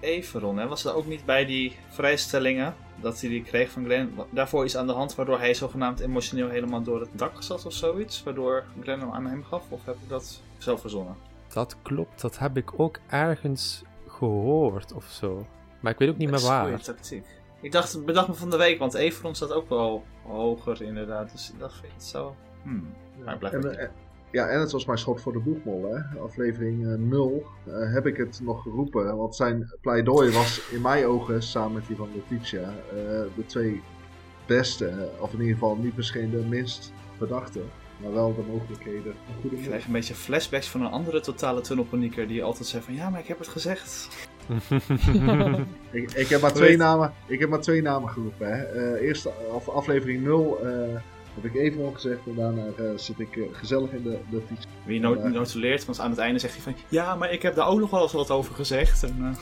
Everon, hè? was dat ook niet bij die vrijstellingen dat hij die kreeg van Glenn. Daarvoor is aan de hand waardoor hij zogenaamd emotioneel helemaal door het dak zat of zoiets. Waardoor Glenn hem aan hem gaf. Of heb ik dat zelf verzonnen? Dat klopt, dat heb ik ook ergens gehoord of zo. Maar ik weet ook niet meer Dat is waar. tactiek. Ik dacht, bedacht me van de week, want Everon staat ook wel hoger inderdaad. Dus ik dacht, het zo? Hmm. Maar ik blijf En, eh, ja, en het was mijn schot voor de boegmol, hè. Aflevering eh, 0 eh, heb ik het nog geroepen. Want zijn pleidooi was in mijn ogen, samen met die van Letitia, eh, de twee beste. eh, Of in ieder geval niet misschien de minst verdachte. Maar wel de mogelijkheden. Een goede Ik krijg een beetje flashbacks van een andere totale tunnelpanieker die altijd zei van ja, maar ik heb het gezegd. Ik, ik, heb maar twee namen, ik heb maar twee namen geroepen. Hè. Eh, of aflevering 0 eh, heb ik even al gezegd. En daarna eh, zit ik eh, gezellig in de, de fiets. Wie no Ja. notuleert, want aan het einde zegt hij van ja, maar ik heb daar ook nog wel eens wat over gezegd. En, eh,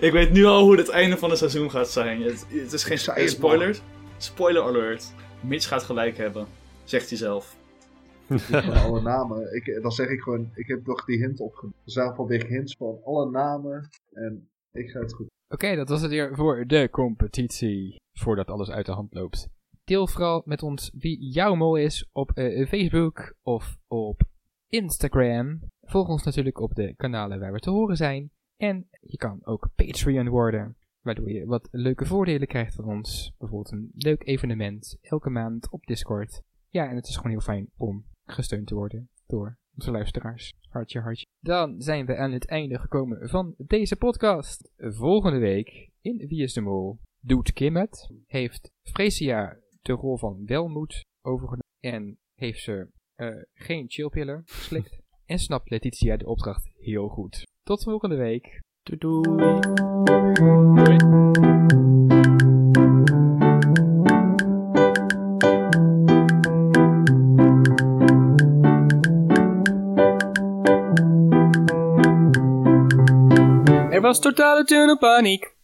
ik weet nu al hoe het einde van het seizoen gaat zijn. Het, het is geen het, spoiler. Spoiler alert. Mitch gaat gelijk hebben, zegt hij zelf. Van alle namen. Ik, dan zeg ik gewoon, ik heb toch die hint opgenomen. Er zijn van weer hints van alle namen. En ik ga het goed. Oké, dat was het weer voor de competitie. Voordat alles uit de hand loopt. Deel vooral met ons wie jouw mol is op eh, Facebook of op Instagram. Volg ons natuurlijk op de kanalen waar we te horen zijn. En je kan ook Patreon worden. Waardoor je wat leuke voordelen krijgt van ons. Bijvoorbeeld een leuk evenement elke maand op Discord. Ja, en het is gewoon heel fijn om gesteund te worden door onze luisteraars. Hartje, hartje. Dan zijn we aan het einde gekomen van deze podcast. Volgende week in Wie is de Mol doet Kim het. Heeft Fresia de rol van Welmoed overgenomen. En heeft ze eh, geen chillpiller geslikt. en snapt Letitia de opdracht heel goed. Tot volgende week. Doei doei. Doei. Er was totale tunnelpaniek.